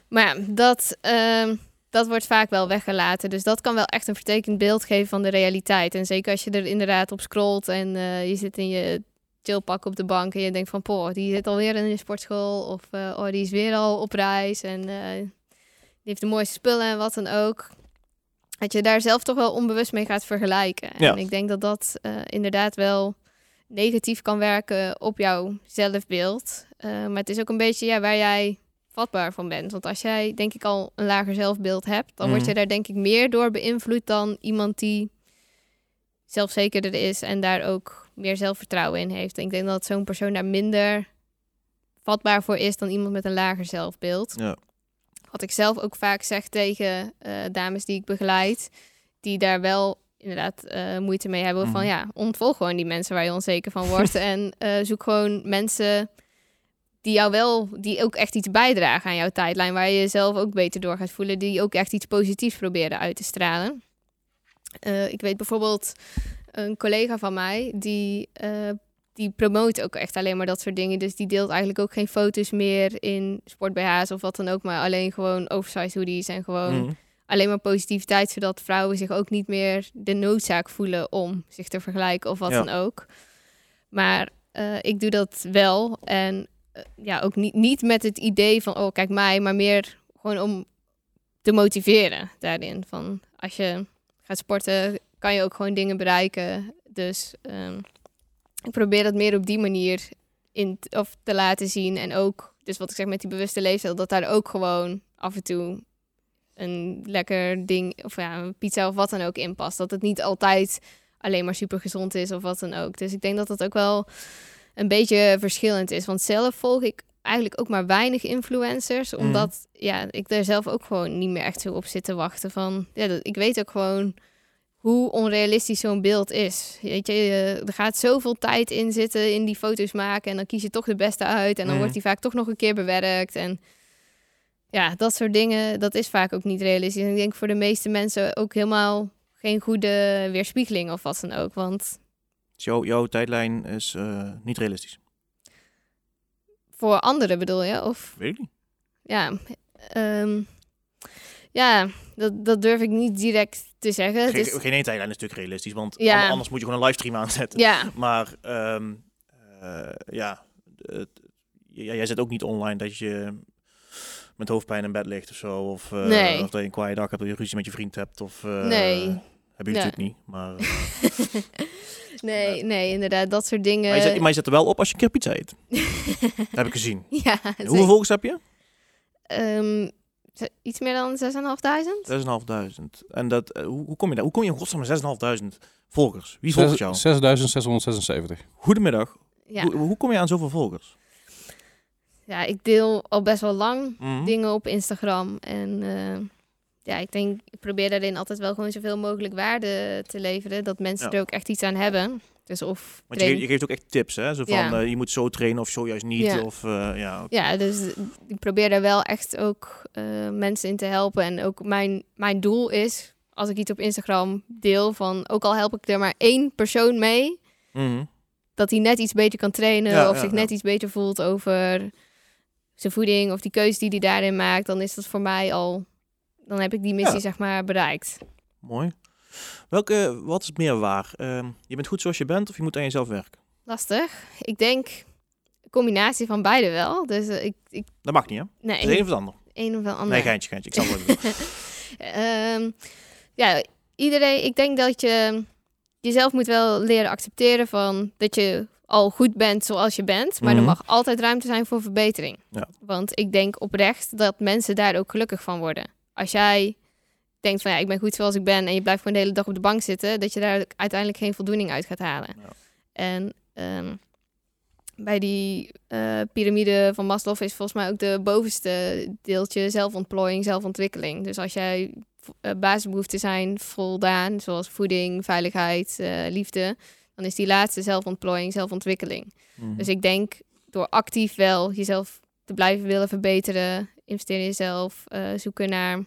Maar ja, dat, ehm, dat wordt vaak wel weggelaten. Dus dat kan wel echt een vertekend beeld geven van de realiteit. En zeker als je er inderdaad op scrolt en eh, je zit in je chillpak op de bank en je denkt van, poh, die zit alweer in de sportschool of uh, oh, die is weer al op reis en heeft de mooiste spullen en wat dan ook. Dat je daar zelf toch wel onbewust mee gaat vergelijken. Ja. En ik denk dat dat uh, inderdaad wel negatief kan werken op jouw zelfbeeld. maar het is ook een beetje ja, waar jij vatbaar van bent. Want als jij denk ik al een lager zelfbeeld hebt, dan word je Mhm. daar denk ik meer door beïnvloed dan iemand die zelfzekerder is en daar ook meer zelfvertrouwen in heeft. Ik denk dat zo'n persoon daar minder vatbaar voor is dan iemand met een lager zelfbeeld. Ja. Wat ik zelf ook vaak zeg tegen eh, dames die ik begeleid, die daar wel inderdaad eh, moeite mee hebben. Van Mhm. ja, ontvolg gewoon die mensen waar je onzeker van wordt. en eh, zoek gewoon mensen die jou wel, die ook echt iets bijdragen aan jouw tijdlijn, waar je jezelf ook beter door gaat voelen, die ook echt iets positiefs proberen uit te stralen. Ik weet bijvoorbeeld een collega van mij, die, die promoot ook echt alleen maar dat soort dingen. Dus die deelt eigenlijk ook geen foto's meer in sport-BH's of wat dan ook, maar alleen gewoon oversized hoodies en gewoon Mhm. alleen maar positiviteit, zodat vrouwen zich ook niet meer de noodzaak voelen om zich te vergelijken of wat Ja. dan ook. Maar eh, ik doe dat wel en eh, ja, ook niet, niet met het idee van, oh kijk mij, maar meer gewoon om te motiveren daarin. Van als je gaat sporten, kan je ook gewoon dingen bereiken. Dus ehm, ik probeer dat meer op die manier in of te laten zien. En ook, dus wat ik zeg met die bewuste leefstijl, dat daar ook gewoon af en toe een lekker ding, of ja, een pizza of wat dan ook in past. Dat het niet altijd alleen maar super gezond is of wat dan ook. Dus ik denk dat dat ook wel een beetje verschillend is. Want zelf volg ik eigenlijk ook maar weinig influencers, Mhm. omdat ja, ik daar zelf ook gewoon niet meer echt zo op zit te wachten. Van, ja, dat, ik weet ook gewoon hoe onrealistisch zo'n beeld is. Weet je, je- er gaat zoveel tijd in zitten in die foto's maken en dan kies je toch de beste uit en dan wordt die vaak toch nog een keer bewerkt en ja, dat soort dingen, dat is vaak ook niet realistisch. En ik denk voor de meeste mensen ook helemaal geen goede weerspiegeling of wat dan ook, want Dus jouw, jouw tijdlijn is eh, niet realistisch. voor anderen bedoel je, of Weet ik niet. ja, ehm, ja, dat, dat durf ik niet direct te zeggen. Geen, is- geen één tijdlijn is natuurlijk realistisch, want Ja. an- anders moet je gewoon een livestream aanzetten. ja, Maar ehm, eh, ja, het- jij zet ook niet online dat je met hoofdpijn in bed ligt of zo. Of, Nee. of dat je een kwaaie dag hebt, dat je ruzie met je vriend hebt. Of, eh, Nee. Heb je Nee. natuurlijk niet. Maar, nee, nee, inderdaad, dat soort dingen. maar, je zet, maar je zet er wel op als je een keer pizza eet. dat heb ik gezien. ja, hoeveel volgers heb je? Ehm, iets meer dan 6.500? 6.500. En dat, eh, hoe, hoe kom je daar? Hoe kom je in godsnaam met 6.500 volgers? Wie volgt jou? 6676. Goedemiddag. Ja. Hoe, hoe kom je aan zoveel volgers? ja, ik deel al best wel lang Mhm. dingen op Instagram. En eh, ja, ik denk, ik probeer daarin altijd wel gewoon zoveel mogelijk waarde te leveren. Dat mensen Ja. er ook echt iets aan hebben. Dus of Want je, geeft- je geeft ook echt tips, hè? Zo van, Ja. eh, je moet zo trainen of zo juist niet. Ja. Of, eh, ja, Ja, dus ik probeer daar wel echt ook eh, mensen in te helpen. En ook mijn, mijn doel is, als ik iets op Instagram deel, van ook al help ik er maar één persoon mee, Mhm. dat hij net iets beter kan trainen Ja, of zich net iets beter voelt over zijn voeding of die keuze die hij daarin maakt, dan is dat voor mij al, dan heb ik die missie zeg maar bereikt. Mooi. Welke, wat is meer waar? Ehm, je bent goed zoals je bent of je moet aan jezelf werken? Lastig. Ik denk een combinatie van beide wel. Dus eh, ik, ik Dat mag niet, hè? nee, Het is een of het ander. een of ander. Nee, geintje, geintje. Ik zal het. Ehm, ja, iedereen, ik denk dat je jezelf moet wel leren accepteren van dat je al goed bent zoals je bent, maar Mhm. er mag altijd ruimte zijn voor verbetering. Ja. Want ik denk oprecht dat mensen daar ook gelukkig van worden. Als jij denkt van ja, ik ben goed zoals ik ben en je blijft gewoon de hele dag op de bank zitten, dat je daar uiteindelijk geen voldoening uit gaat halen. Ja. En ehm, bij die eh, piramide van Maslow is volgens mij ook de bovenste deeltje zelfontplooiing, zelfontwikkeling. Dus als jij eh, basisbehoeften zijn voldaan, zoals voeding, veiligheid, eh, liefde, dan is die laatste zelfontplooiing, zelfontwikkeling. Mhm. Dus ik denk door actief wel jezelf te blijven willen verbeteren, investeren in jezelf, zoeken naar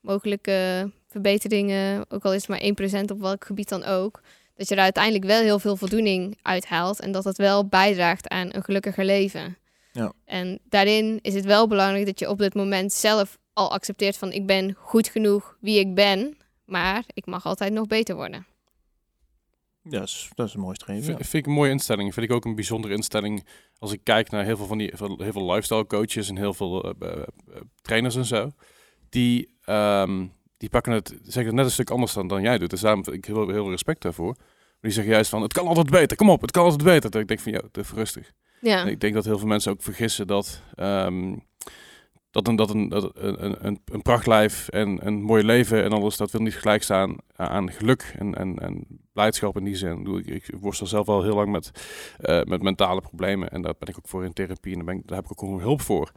mogelijke verbeteringen, ook al is het maar 1% op welk gebied dan ook, dat je er uiteindelijk wel heel veel voldoening uithaalt en dat het wel bijdraagt aan een gelukkiger leven. Ja. En daarin is het wel belangrijk dat je op dit moment zelf al accepteert van ik ben goed genoeg wie ik ben, maar ik mag altijd nog beter worden. Ja, dat is, dat is een mooi streven. Vind, ja. vind ik een mooie instelling. Vind ik ook een bijzondere instelling. Als ik kijk naar heel veel van die veel- heel veel lifestyle coaches en heel veel eh, eh, eh, trainers en zo. Die, ehm, die pakken het, zeggen het net een stuk anders dan, dan jij doet. Dus daarom ik heel, heel veel respect daarvoor. Maar die zeggen juist van, het kan altijd beter. Kom op, het kan altijd beter. Dat ik denk van, ja, even rustig. Ja, En ik denk dat heel veel mensen ook vergissen dat, ehm, dat, een, dat, een, dat een, een, een, prachtlijf en een mooi leven en alles, dat wil niet gelijk staan aan geluk en, en, en blijdschap in die zin. Ik Ik, worstel zelf al heel lang met, eh, met mentale problemen en daar ben ik ook voor in therapie en daar, ben ik, daar heb ik ook hulp voor.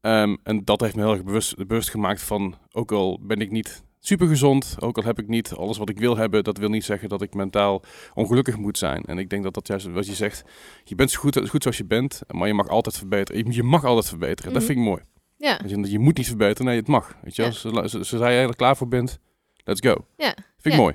Ehm, en dat heeft me heel erg bewust, bewust gemaakt van, ook al ben ik niet super gezond, ook al heb ik niet alles wat ik wil hebben, dat wil niet zeggen dat ik mentaal ongelukkig moet zijn. En ik denk dat dat juist wat je zegt, je bent zo goed, goed zoals je bent, maar je mag altijd verbeteren. Je- Je mag altijd verbeteren. Dat Mhm. vind ik mooi. ja, in, Je moet niet verbeteren, nee, het mag. Weet je? Ja. Zodra- je er klaar voor bent, let's go. Ja. Vind ik Ja. mooi.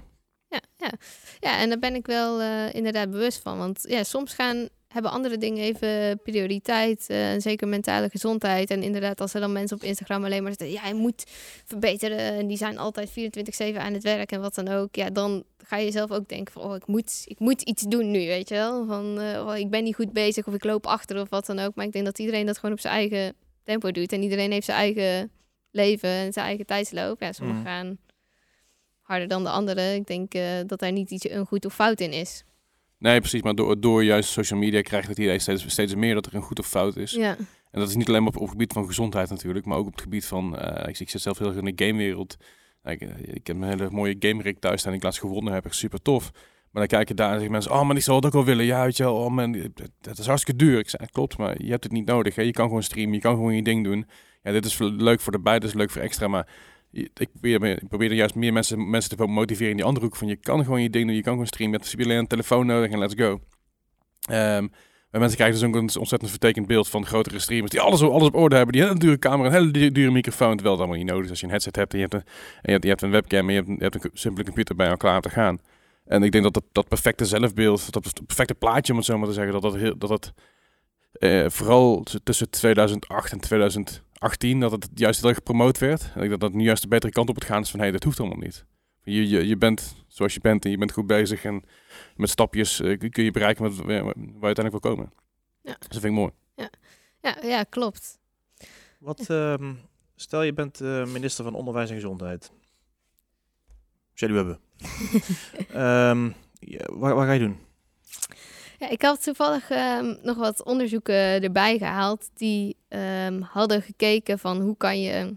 ja, ja. ja, en daar ben ik wel eh, inderdaad bewust van. Want ja, soms gaan, hebben andere dingen even prioriteit. en zeker mentale gezondheid. En inderdaad, als er dan mensen op Instagram alleen maar zeggen... ja, je moet verbeteren. En die zijn altijd 24-7 aan het werk en wat dan ook. Ja, dan ga je zelf ook denken van... oh, ik moet, ik moet iets doen nu, weet je wel. Van, eh, oh, ik ben niet goed bezig of ik loop achter of wat dan ook. Maar ik denk dat iedereen dat gewoon op zijn eigen tempo doet. En iedereen heeft zijn eigen leven en zijn eigen tijdsloop. Ja, sommigen Mm. gaan harder dan de anderen. Ik denk eh, dat daar niet iets een goed of fout in is. Nee, precies. Maar door, door juist social media krijgt het idee steeds, steeds meer dat er een goed of fout is. Ja, En dat is niet alleen maar op, op het gebied van gezondheid natuurlijk, maar ook op het gebied van... eh, ik, ik zit zelf heel erg in de gamewereld. Ik, eh, ik heb een hele mooie gamerik thuis staan die ik laatst gewonnen heb. Echt super tof. Maar dan kijken daar en zeggen mensen... Oh, maar die zal het ook wel willen. Ja, weet je wel. Oh man, dat- dat is hartstikke duur. Ik zei, klopt, maar je hebt het niet nodig. Hè? Je kan gewoon streamen. Je kan gewoon je ding doen. Ja, dit is leuk voor de bij, dit is leuk voor extra. Maar ik probeer, er juist meer mensen, mensen te motiveren in die andere hoek. Van je kan gewoon je ding doen. Je kan gewoon streamen. Je hebt alleen een telefoon nodig en let's go. Ehm maar mensen krijgen dus ook een ontzettend vertekend beeld van grotere streamers die alles, alles op orde hebben. Die hebben een dure camera, een hele du- dure microfoon. Het allemaal niet nodig is als je een headset hebt en je hebt een, en je hebt, een webcam en je hebt, een- simpele computer bij jou klaar om te gaan. En ik denk dat dat, dat perfecte zelfbeeld, dat perfecte plaatje om het zo maar te zeggen, dat dat, dat, dat eh, vooral tussen 2008 en 2018, dat het juist heel erg gepromoot werd. En ik denk dat dat nu juist de betere kant op het gaan is van, hé, hey, dat hoeft allemaal niet. Je, je, je bent zoals je bent en je bent goed bezig en met stapjes eh, kun- je bereiken wat, waar je uiteindelijk wil komen. Ja. Dus dat vind ik mooi. ja, ja klopt. Wat, ehm, stel je bent eh, minister van Onderwijs en Gezondheid. Zenuwebben. Ehm ja, wat, wat ga je doen? Ja, ik had toevallig ehm, nog wat onderzoeken erbij gehaald die ehm, hadden gekeken van hoe kan je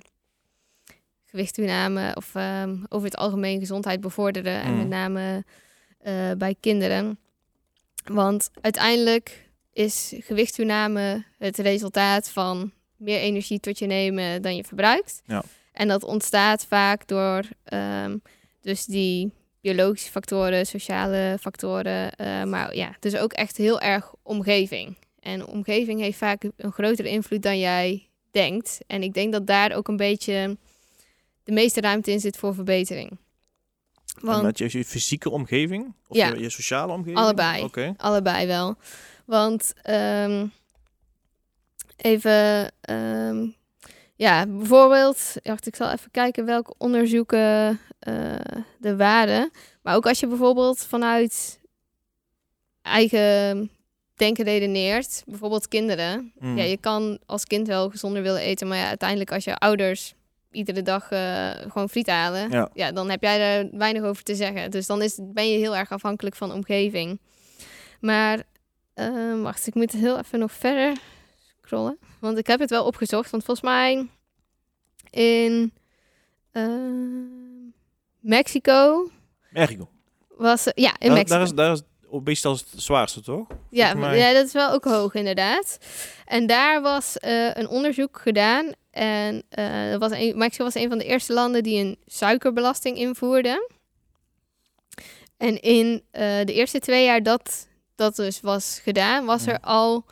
gewichtstoename of ehm, over het algemeen gezondheid bevorderen en Mm. met name eh, bij kinderen. Want uiteindelijk is gewichtstoename het resultaat van meer energie tot je nemen dan je verbruikt. Ja. En dat ontstaat vaak door ehm, dus die biologische factoren, sociale factoren, eh, maar ja, dus ook echt heel erg omgeving. En omgeving heeft vaak een grotere invloed dan jij denkt. En ik denk dat daar ook een beetje de meeste ruimte in zit voor verbetering. Want Met je, je fysieke omgeving? Of Ja. je, je sociale omgeving? Allebei. Oké. Allebei wel. Want ehm, even, ehm, ja, bijvoorbeeld, wacht, ik zal even kijken welke onderzoeken eh er waren. Maar ook als je bijvoorbeeld vanuit eigen denken redeneert, bijvoorbeeld kinderen. Mm. Ja, je kan als kind wel gezonder willen eten, maar ja, uiteindelijk als je ouders iedere dag eh, gewoon friet halen, Ja. ja. dan heb jij er weinig over te zeggen. Dus dan is, ben je heel erg afhankelijk van de omgeving. Maar, eh, wacht, ik moet heel even nog verder scrollen. Want ik heb het wel opgezocht, want volgens mij in eh, Mexico Mexico. was... Ja, in Daar, Mexico. daar is, daar is obesitas het zwaarste, toch? Ja, ja, dat is wel ook hoog inderdaad. En daar was eh, een onderzoek gedaan. En eh, dat was een, Mexico was een van de eerste landen die een suikerbelasting invoerde. En in eh, de eerste twee jaar dat dat dus was gedaan, was er al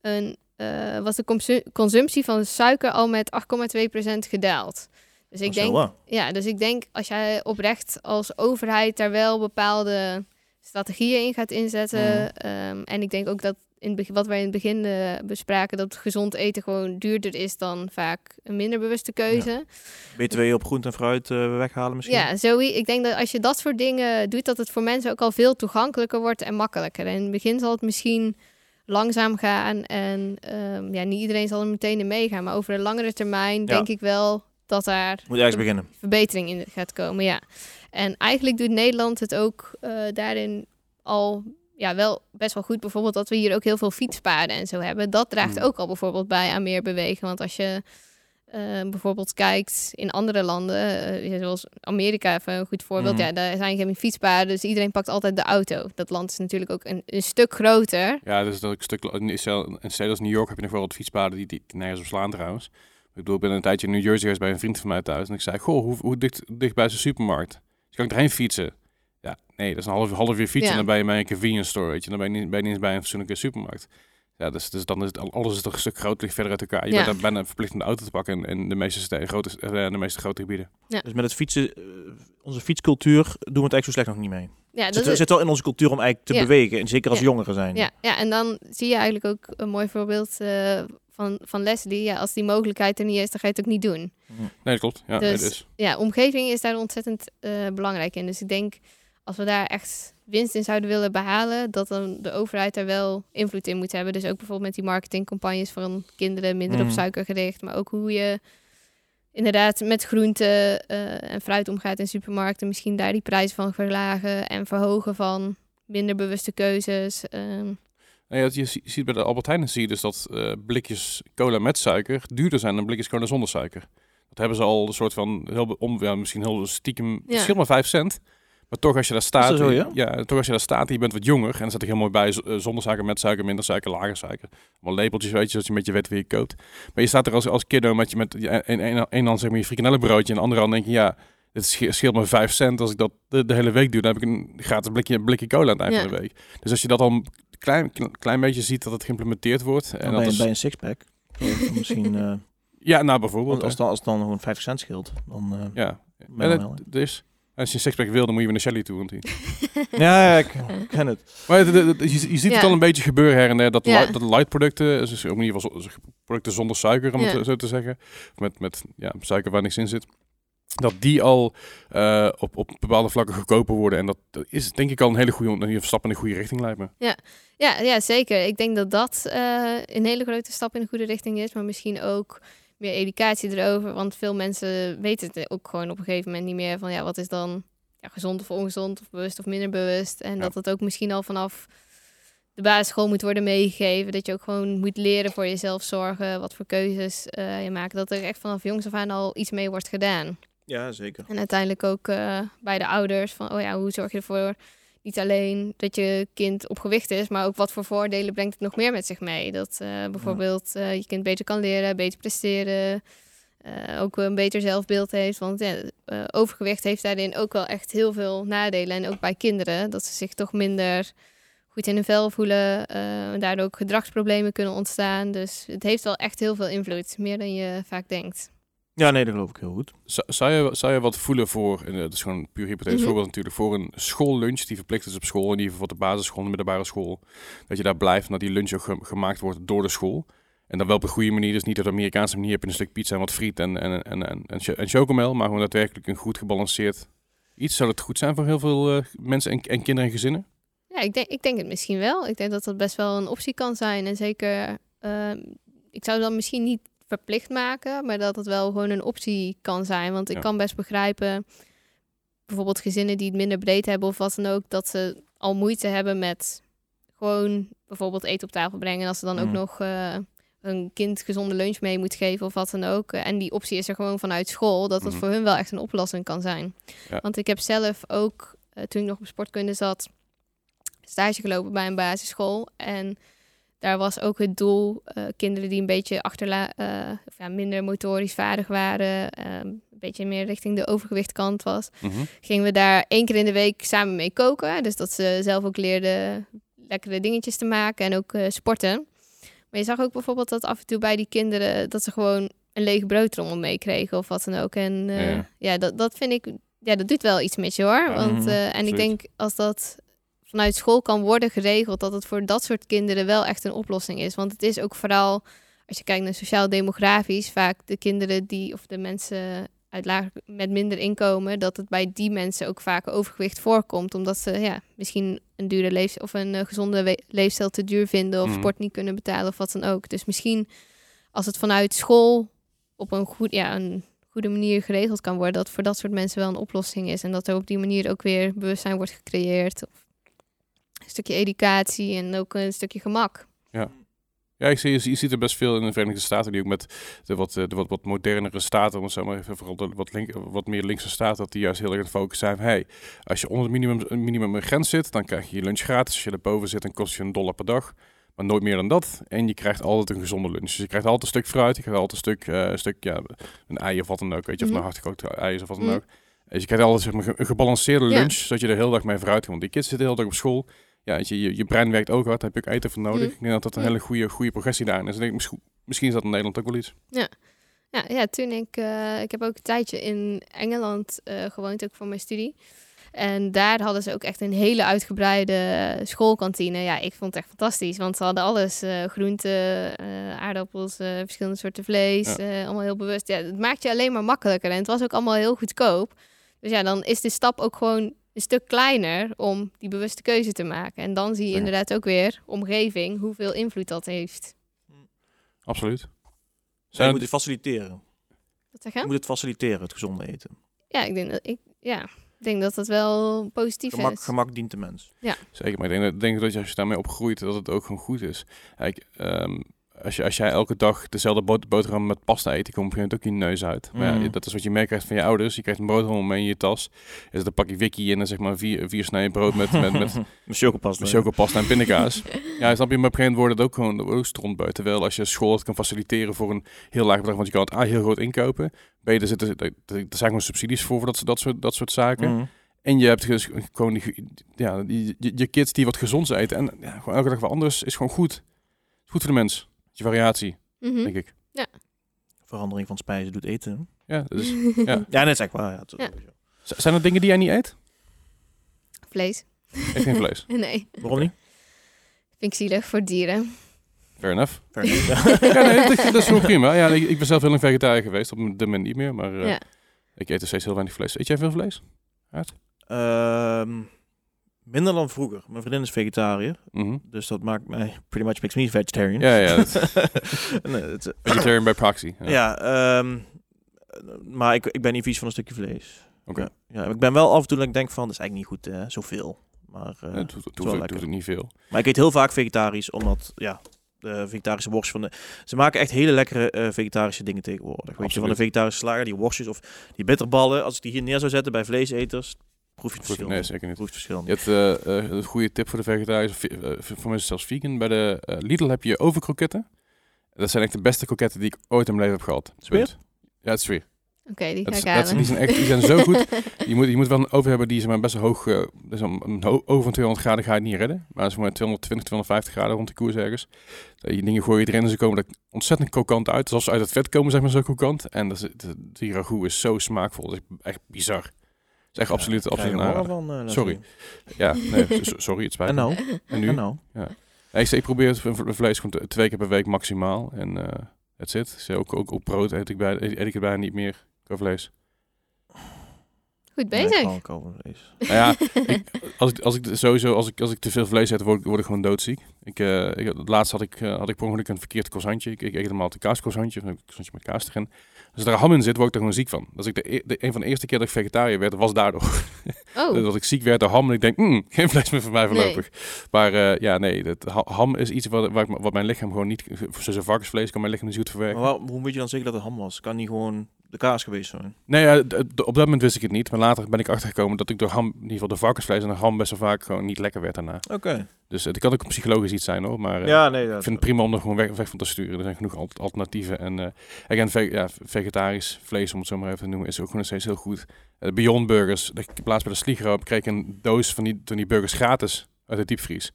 een, eh, was de consu- consumptie van suiker al met 8,2% gedaald. Dus ik wel denk ja, dus ik denk als jij oprecht als overheid daar wel bepaalde strategieën in gaat inzetten. Mhm. ehm, en ik denk ook dat in het wat wij in het begin eh, bespraken, dat gezond eten gewoon duurder is dan vaak een minder bewuste keuze. BTW op groente en fruit eh, weghalen misschien? Ja, zo, ik denk dat als je dat soort dingen doet, dat het voor mensen ook al veel toegankelijker wordt en makkelijker. En in het begin zal het misschien langzaam gaan en ehm, ja, niet iedereen zal er meteen in meegaan. Maar over de langere termijn Ja. denk ik wel dat daar Moet ergens beginnen. verbetering in gaat komen, ja. En eigenlijk doet Nederland het ook eh, daarin al ja, wel best wel goed. Bijvoorbeeld dat we hier ook heel veel fietspaden en zo hebben. Dat draagt Hmm. ook al bijvoorbeeld bij aan meer bewegen. Want als je eh, bijvoorbeeld kijkt in andere landen, eh, zoals Amerika even een goed voorbeeld. Mhm. Ja, daar zijn geen fietspaden, dus iedereen pakt altijd de auto. Dat land is natuurlijk ook een, een stuk groter. Ja, dus dat is een stuk. In steden als New York heb je nog wel wat fietspaden die, die nergens op slaan trouwens. Ik bedoel, ik ben een tijdje in New Jersey geweest bij een vriend van mij thuis. En ik zei, goh, hoe, hoe dicht, dicht bij zijn supermarkt? Dus kan ik erheen fietsen? Ja, nee, dat is een half, half uur fietsen Ja. en dan ben je bij een convenience store, weet je. Dan ben je niet, ben je niet eens bij een fatsoenlijke supermarkt. Ja, dus, dus dan is het, al- alles is toch een stuk groter, ligt verder uit elkaar. Je Ja. bent daar bijna verplicht om de auto te pakken in, in de meeste steden, grote, eh, de meeste grote gebieden. Dus met het fietsen, eh, onze fietscultuur, doen we het eigenlijk zo slecht nog niet mee. Ja, dat zit, is, zit wel in onze cultuur om eigenlijk te Ja. bewegen. En zeker als Ja. jongeren zijn. Ja, ja, en dan zie je eigenlijk ook een mooi voorbeeld eh, van, van Leslie. Ja, als die mogelijkheid er niet is, dan ga je het ook niet doen. Nee, dat klopt. Ja, Dus- nee, dus. Ja, omgeving is daar ontzettend eh, belangrijk in. Dus ik denk, als we daar echt winst in zouden willen behalen, dat dan de overheid daar wel invloed in moet hebben. Dus ook bijvoorbeeld met die marketingcampagnes van kinderen minder Mm. op suiker gericht. Maar ook hoe je inderdaad met groenten eh, en fruit omgaat in supermarkten. Misschien daar die prijs van verlagen en verhogen van minder bewuste keuzes. Ehm, Nee, je zie- ziet bij de Albert Heijn zie je dus dat eh, blikjes cola met suiker duurder zijn dan blikjes cola zonder suiker. Dat hebben ze al een soort van heel om, ja, misschien heel stiekem, Ja. verschil maar 5 cent. Maar toch als je daar staat, zo, ja? toch als je daar staat en je bent wat jonger en dan staat er heel mooi bij eh, zonder suiker, met suiker, minder suiker, lager suiker. Allemaal lepeltjes, weet je, zodat je een beetje weet wie je koopt. Maar je staat er als, als kiddo met je met een, een, een hand zeg maar je frikandellenbroodje en de andere hand denk je ja, sche- scheelt me 5 cent. Als ik dat de, de hele week doe, dan heb ik een gratis blikje, blikje cola aan het eind Ja. van de week. Dus als je dat al een klein, klein beetje ziet dat het geïmplementeerd wordt. En En dat bij, is, bij een sixpack. Of Misschien, eh, ja, nou bijvoorbeeld. want als, dan, als het dan gewoon 50 cent scheelt, dan eh ja. En het, dus, als je een sixpack wil, dan moet je weer naar Shelly toe. Want die... Ja, ja, ik ken het. Maar je, je ziet het Ja. al een beetje gebeuren her en der. Dat, Ja. dat light producten, dus ook in ieder geval producten zonder suiker, om Ja. het zo te zeggen. Of Met, met ja, suiker waar niks in zit. Dat die al eh, op, op bepaalde vlakken goedkoper worden. En dat is denk ik al een hele goede een stap in de goede richting lijkt me. Ja, ja, zeker. Ik denk dat dat eh, een hele grote stap in de goede richting is. Maar misschien ook meer educatie erover. Want veel mensen weten het ook gewoon op een gegeven moment niet meer. Van ja, wat is dan ja, gezond of ongezond of bewust of minder bewust. En Ja. dat het ook misschien al vanaf de basisschool moet worden meegegeven. Dat je ook gewoon moet leren voor jezelf zorgen. Wat voor keuzes eh, je maakt. Dat er echt vanaf jongs af aan al iets mee wordt gedaan. Ja, zeker. En uiteindelijk ook eh, bij de ouders van, oh ja, hoe zorg je ervoor niet alleen dat je kind op gewicht is, maar ook wat voor voordelen brengt het nog meer met zich mee. Dat eh, bijvoorbeeld eh, je kind beter kan leren, beter presteren, ook een beter zelfbeeld heeft. Want ja, overgewicht heeft daarin ook wel echt heel veel nadelen. En ook bij kinderen, dat ze zich toch minder goed in hun vel voelen, en daardoor ook gedragsproblemen kunnen ontstaan. Dus het heeft wel echt heel veel invloed, meer dan je vaak denkt. Ja, nee, dat geloof ik heel goed. Zou- Zou je, zou je wat voelen voor, en dat is gewoon een puur hypothetisch Mhm. voorbeeld natuurlijk, voor een schoollunch die verplicht is op school, in ieder geval voor de basisschool de middelbare school, dat je daar blijft en dat die lunch ook ge- gemaakt wordt door de school. En dan wel op een goede manier, dus niet op de Amerikaanse manier heb je een stuk pizza en wat friet en, en, en, en, en, cho- en chocomel, maar gewoon daadwerkelijk een goed gebalanceerd iets. Zou het goed zijn voor heel veel eh, mensen en, en kinderen en gezinnen? Ja, ik denk, ik denk het misschien wel. Ik denk dat dat best wel een optie kan zijn. En zeker, ehm, ik zou dan misschien niet verplicht maken, maar dat het wel gewoon een optie kan zijn. Want ik Ja. kan best begrijpen, bijvoorbeeld gezinnen die het minder breed hebben of wat dan ook, dat ze al moeite hebben met gewoon bijvoorbeeld eten op tafel brengen. En als ze dan ook Mm. nog eh, een kind gezonde lunch mee moet geven of wat dan ook. eh, En die optie is er gewoon vanuit school, dat dat Mhm. voor hun wel echt een oplossing kan zijn. Ja. Want ik heb zelf ook, eh, toen ik nog op sportkunde zat, stage gelopen bij een basisschool. En daar was ook het doel, eh, kinderen die een beetje achterla eh, of ja, minder motorisch vaardig waren, ehm, een beetje meer richting de overgewichtkant was, Mhm. gingen we daar één keer in de week samen mee koken. Dus dat ze zelf ook leerden lekkere dingetjes te maken en ook eh, sporten. Maar je zag ook bijvoorbeeld dat af en toe bij die kinderen dat ze gewoon een lege broodtrommel meekregen of wat dan ook. En Ja. ja, dat, dat vind ik, ja, dat doet wel iets met je hoor. Want, mhm, en ik denk als dat vanuit school kan worden geregeld, dat het voor dat soort kinderen wel echt een oplossing is. Want het is ook vooral, als je kijkt naar sociaal-demografisch, vaak de kinderen die, of de mensen uit laag, met minder inkomen, dat het bij die mensen ook vaak overgewicht voorkomt. Omdat ze ja, misschien een dure leef of een eh, gezonde leefstijl te duur vinden of Mhm. sport niet kunnen betalen of wat dan ook. Dus misschien als het vanuit school op een, goed, ja, een goede manier geregeld kan worden, dat voor dat soort mensen wel een oplossing is. En dat er op die manier ook weer bewustzijn wordt gecreëerd. Of een stukje educatie en ook een stukje gemak. Ja, ik zie, je, je ziet er best veel in de Verenigde Staten die ook met de wat, eh, de wat, wat modernere staten, om het zo maar even vooral de wat, link, wat meer linkse staten, dat die juist heel erg het focussen zijn. van, Hey, als je onder het minimum, een minimum grens zit, dan krijg je je lunch gratis. Als je erboven zit, dan kost je een dollar per dag. Maar nooit meer dan dat. En je krijgt altijd een gezonde lunch. Dus je krijgt altijd een stuk fruit, je krijgt altijd een stuk, eh, een stuk ja, een ei of wat dan ook. Weet je, of Mhm. een hardgekookte ei is of wat dan Mhm. ook. Dus je krijgt altijd zeg maar, een gebalanceerde Ja. lunch, zodat je er heel dag mee vooruit kan. Want die kids zitten heel dag op school. Ja, je, je, je brein werkt ook hard, daar heb je ook eten voor nodig. Mhm. Ik denk dat dat een Ja. hele goede, goede progressie daarin is. Ik denk, misschien, misschien is dat in Nederland ook wel iets. Ja, ja toen ik... eh, ik heb ook een tijdje in Engeland eh, gewoond, ook voor mijn studie. En daar hadden ze ook echt een hele uitgebreide schoolkantine. Ja, ik vond het echt fantastisch. Want ze hadden alles. eh groenten, aardappels, verschillende soorten vlees. Ja. allemaal heel bewust. Ja, het maakt je alleen maar makkelijker. En het was ook allemaal heel goedkoop. Dus ja, dan is de stap ook gewoon een stuk kleiner om die bewuste keuze te maken. En dan zie je Ja. inderdaad ook weer, omgeving, hoeveel invloed dat heeft. Absoluut. Zij Zijn moet het faciliteren. Wat zeg Je je? moet het faciliteren, het gezonde eten. Ja, ik denk dat, ik, ja, ik denk dat dat wel positief Gemak, is. gemak dient de mens. Zeker, maar ik denk, dat- denk dat je, als je daarmee opgroeit, dat het ook gewoon goed is. Kijk, ehm, als, je, als jij elke dag dezelfde bot- boterham met pasta eet, dan komt op een gegeven moment ook je neus uit. Maar Mm. ja, dat is wat je meekrijgt van je ouders. Je krijgt een boterham mee in je tas. Er zit een pakje wiki in en zeg maar vier, vier snijden brood met, met, met, Met chocopasta. en pindakaas. ja, snap je? Maar op een gegeven moment wordt het ook gewoon dat ook strontbui. Terwijl als je school het kan faciliteren voor een heel laag bedrag, want je kan het A heel groot inkopen. B, er, zitten, er, er zijn gewoon subsidies voor, voor dat, dat, soort, dat soort zaken. Mhm. En je hebt dus gewoon die, ja, die, je, je kids die wat gezonds eten. En ja, gewoon elke dag wat anders is gewoon goed. Is goed voor de mens. Je variatie, Mhm. denk ik. Verandering van spijzen doet eten. Ja, dus, ja. Ja, net is echt waar. Ja, Ja. Z- Zijn er dingen die jij niet eet? Vlees. Echt geen vlees. Nee, Waarom niet? vind ik zielig voor dieren. Fair enough. Fair enough. Ja. Ja, nee, dat, dat is gewoon prima. Ja, ik, ik ben zelf heel lang vegetariër geweest. Op dit moment niet meer. Maar eh, ja. ik eet er steeds heel weinig vlees. Eet jij veel vlees? Ehm, minder dan vroeger. Mijn vriendin is vegetariër. Mhm. Dus dat maakt mij pretty much makes me vegetarian. Ja, ja. nee, het, vegetarian by proxy. Ja. ja, ehm, maar ik, ik ben niet vies van een stukje vlees. Oké. Ja, ja, ik ben wel af en toe dat ik denk van, dat is eigenlijk niet goed, hè, zoveel. Maar, eh, Ja, het doet, het het lekker. doet niet veel. maar ik eet heel vaak vegetarisch, omdat, ja, de vegetarische worst van de... Ze maken echt hele lekkere eh, vegetarische dingen tegenwoordig. Weet je, van de vegetarische slager, die worstjes of die bitterballen. Als ik die hier neer zou zetten bij vleeseters, proef je het verschil. nee, niet. zeker niet. Proef je het verschil Je hebt eh, eh, een goede tip voor de vegetariërs. of, eh, voor mensen zelfs vegan. Bij de Lidl heb je overkroketten. Dat zijn echt de beste kroketten die ik ooit in mijn leven heb gehad. Zweer? Punt. Ja, het is weer. Oké, die ga ik dat, halen. die zijn echt die zijn zo goed. Je moet, je moet wel een oven hebben die zeg maar, best hoog... eh, dus een, een ho- oven van 200 graden ga je niet redden. Maar zeg maar 220, 250 graden rond de koers ergens. Die dingen gooi je erin en ze komen er ontzettend krokant uit. Zoals ze uit het vet komen, zeg maar, zo krokant. En dat is, die ragout is zo smaakvol. Dat is echt bizar. Het is echt absoluut, Ja, absoluut je een honger aanrader. van, eh, Sorry. Ja, nee, so- sorry, het spijt En me. nou? En nu? En nou? Nee, ik, ik probeer het vlees gewoon twee keer per week maximaal. En eh that's it. Dus ook, ook op brood eet ik, bij, eet, eet ik het bijna niet meer qua vlees. Goed Nee, bezig. vlees. Nou ja, ik, als ik, als ik sowieso, als ik, als ik te veel vlees eet, word, ik- word ik gewoon doodziek. Ik, eh ik, het laatst had ik, eh, had ik per ongeluk een verkeerd croissantje. Ik, ik eet normaal een kaascroissantje, of een croissantje met kaas erin. Als er ham in zit, word ik er gewoon ziek van. Dat ik de, e- de, een van de eerste keer dat ik vegetariër werd, was daardoor. Oh, Dat ik ziek werd door ham en ik denk, mm, geen vlees meer voor mij voorlopig. Maar eh, ja, nee, dat, ha- ham is iets wat, waar ik, wat mijn lichaam gewoon niet... Zoals varkensvlees kan mijn lichaam niet goed verwerken. Maar waar- hoe moet je dan zeggen dat het ham was? Kan niet gewoon de kaas geweest zijn? Nee, ja, d- op dat moment wist ik het niet. Maar later ben ik achtergekomen dat ik door ham, in ieder geval de varkensvlees en de ham best wel vaak gewoon niet lekker werd daarna. Oké. Dus het kan ook psychologisch iets zijn hoor. Maar eh, Ja, nee. ik vind het prima om er gewoon weg, weg van te sturen. Er zijn genoeg al- alternatieven. En eh again, ve- ja, vegetarisch vlees, om het zo maar even te noemen, is ook gewoon nog steeds heel goed. Eh, Beyond Burgers, ik heb laatst bij de Sligro kreeg ik een doos van die, van die burgers gratis uit de diepvries.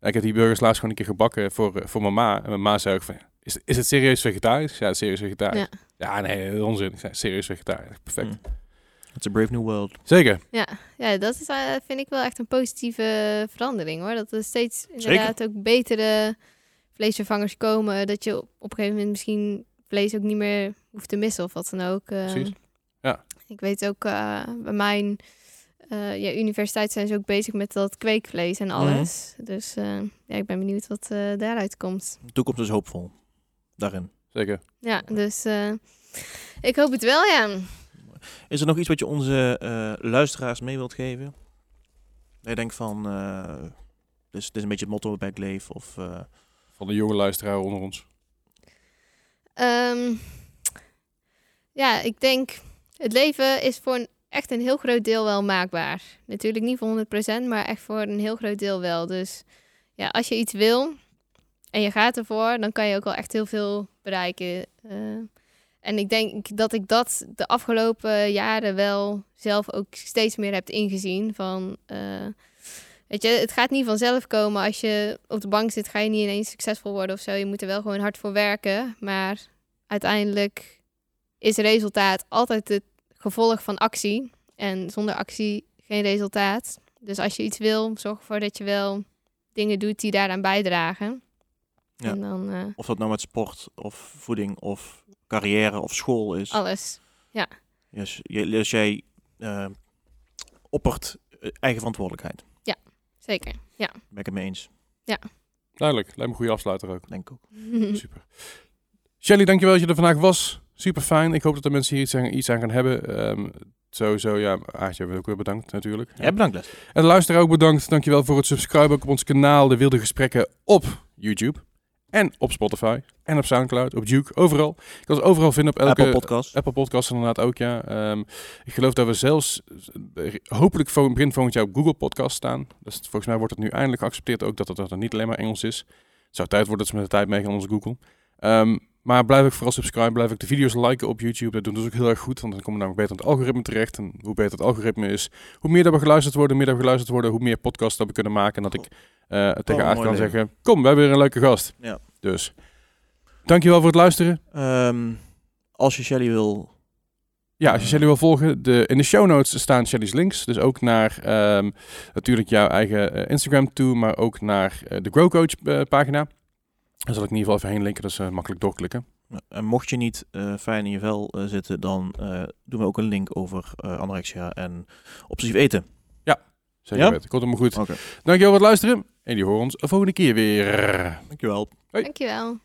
En ik heb die burgers laatst gewoon een keer gebakken voor, eh, voor mijn ma. En mijn ma zei ook van, is, is het serieus vegetarisch? Ja, het is serieus vegetarisch. Ja, nee, dat is onzin. Ik zei, serieus vegetarisch. Perfect. Hm. It's a brave new world. Zeker. Ja, ja dat is, eh, vind ik wel echt een positieve verandering hoor. Dat er steeds inderdaad ook betere vleesvervangers komen. Dat je op, op een gegeven moment misschien vlees ook niet meer hoeft te missen of wat dan ook. Eh. Precies. Ja. Ik weet ook, eh, bij mijn eh, ja, universiteit zijn ze ook bezig met dat kweekvlees en alles. Dus eh, ja, ik ben benieuwd wat eh, daaruit komt. De toekomst is hoopvol. Daarin. Zeker. Ja, dus eh, ik hoop het wel, ja. Is er nog iets wat je onze eh, luisteraars mee wilt geven? Dat je denkt van, eh dus dit is een beetje het motto waarbij ik leef. Of, eh, Van de jonge luisteraar onder ons. Ehm, ja, ik denk, het leven is voor een, echt een heel groot deel wel maakbaar. Natuurlijk niet voor 100%, maar echt voor een heel groot deel wel. Dus ja, als je iets wil en je gaat ervoor, dan kan je ook wel echt heel veel bereiken. Eh, en ik denk dat ik dat de afgelopen jaren wel zelf ook steeds meer heb ingezien. Van, eh, weet je, het gaat niet vanzelf komen. Als je op de bank zit, ga je niet ineens succesvol worden of zo. Je moet er wel gewoon hard voor werken. Maar uiteindelijk is resultaat altijd het gevolg van actie. En zonder actie geen resultaat. Dus als je iets wil, zorg ervoor dat je wel dingen doet die daaraan bijdragen. Ja. En dan eh, of dat nou met sport, of voeding, of carrière, of school is. alles. Dus, je, dus jij eh, oppert eh, eigen verantwoordelijkheid. Zeker. Ja. Ben ik het mee eens. Duidelijk. Lijkt me een goede afsluiter ook. Denk ik ook. Super. Shelly, dankjewel dat je er vandaag was. Super fijn. Ik hoop dat de mensen hier iets aan, iets aan gaan hebben. Ehm, sowieso, ja, Aartje wil ook weer bedankt natuurlijk. Ja, bedankt Les. En de luisteraar ook bedankt. Dankjewel voor het subscriben ook op ons kanaal De Wilde Gesprekken op YouTube. En op Spotify. En op Soundcloud. Op Duke. Overal. Ik kan het overal vinden op elke... Apple Podcast. Apple Podcasts inderdaad ook, ja. Ehm, ik geloof dat we zelfs eh, hopelijk voor begin volgend jaar op Google Podcast staan. Dus volgens mij wordt het nu eindelijk geaccepteerd ook dat het, dat het niet alleen maar Engels is. Het zou tijd worden dat ze met de tijd meegaan onze Google. Ehm, maar blijf ook vooral subscribe, blijf ook de video's liken op YouTube. Dat doen dus ook heel erg goed, want dan komen we namelijk beter aan het algoritme terecht. En hoe beter het algoritme is, hoe meer dat we geluisterd worden, hoe meer dat we geluisterd worden, hoe meer podcasts dat we kunnen maken. En dat ik eh, tegen Oh, Aard kan leven. zeggen, kom, we hebben weer een leuke gast. Ja. Dus, dankjewel voor het luisteren. Ehm, als je Shelly wil... Ja, als je Shelly wil volgen, de, in de show notes staan Shelly's links. Dus ook naar ehm, natuurlijk jouw eigen eh, Instagram toe, maar ook naar eh, de Grow Coach pagina. Daar zal ik in ieder geval even heen linken, dat is makkelijk doorklikken. En mocht je niet fijn in je vel zitten, dan doen we ook een link over anorexia en obsessief eten. Zeker Ja? weten. Komt helemaal goed. Dankjewel voor het luisteren. En die horen ons volgende keer weer. Dankjewel. Hoi. Dankjewel.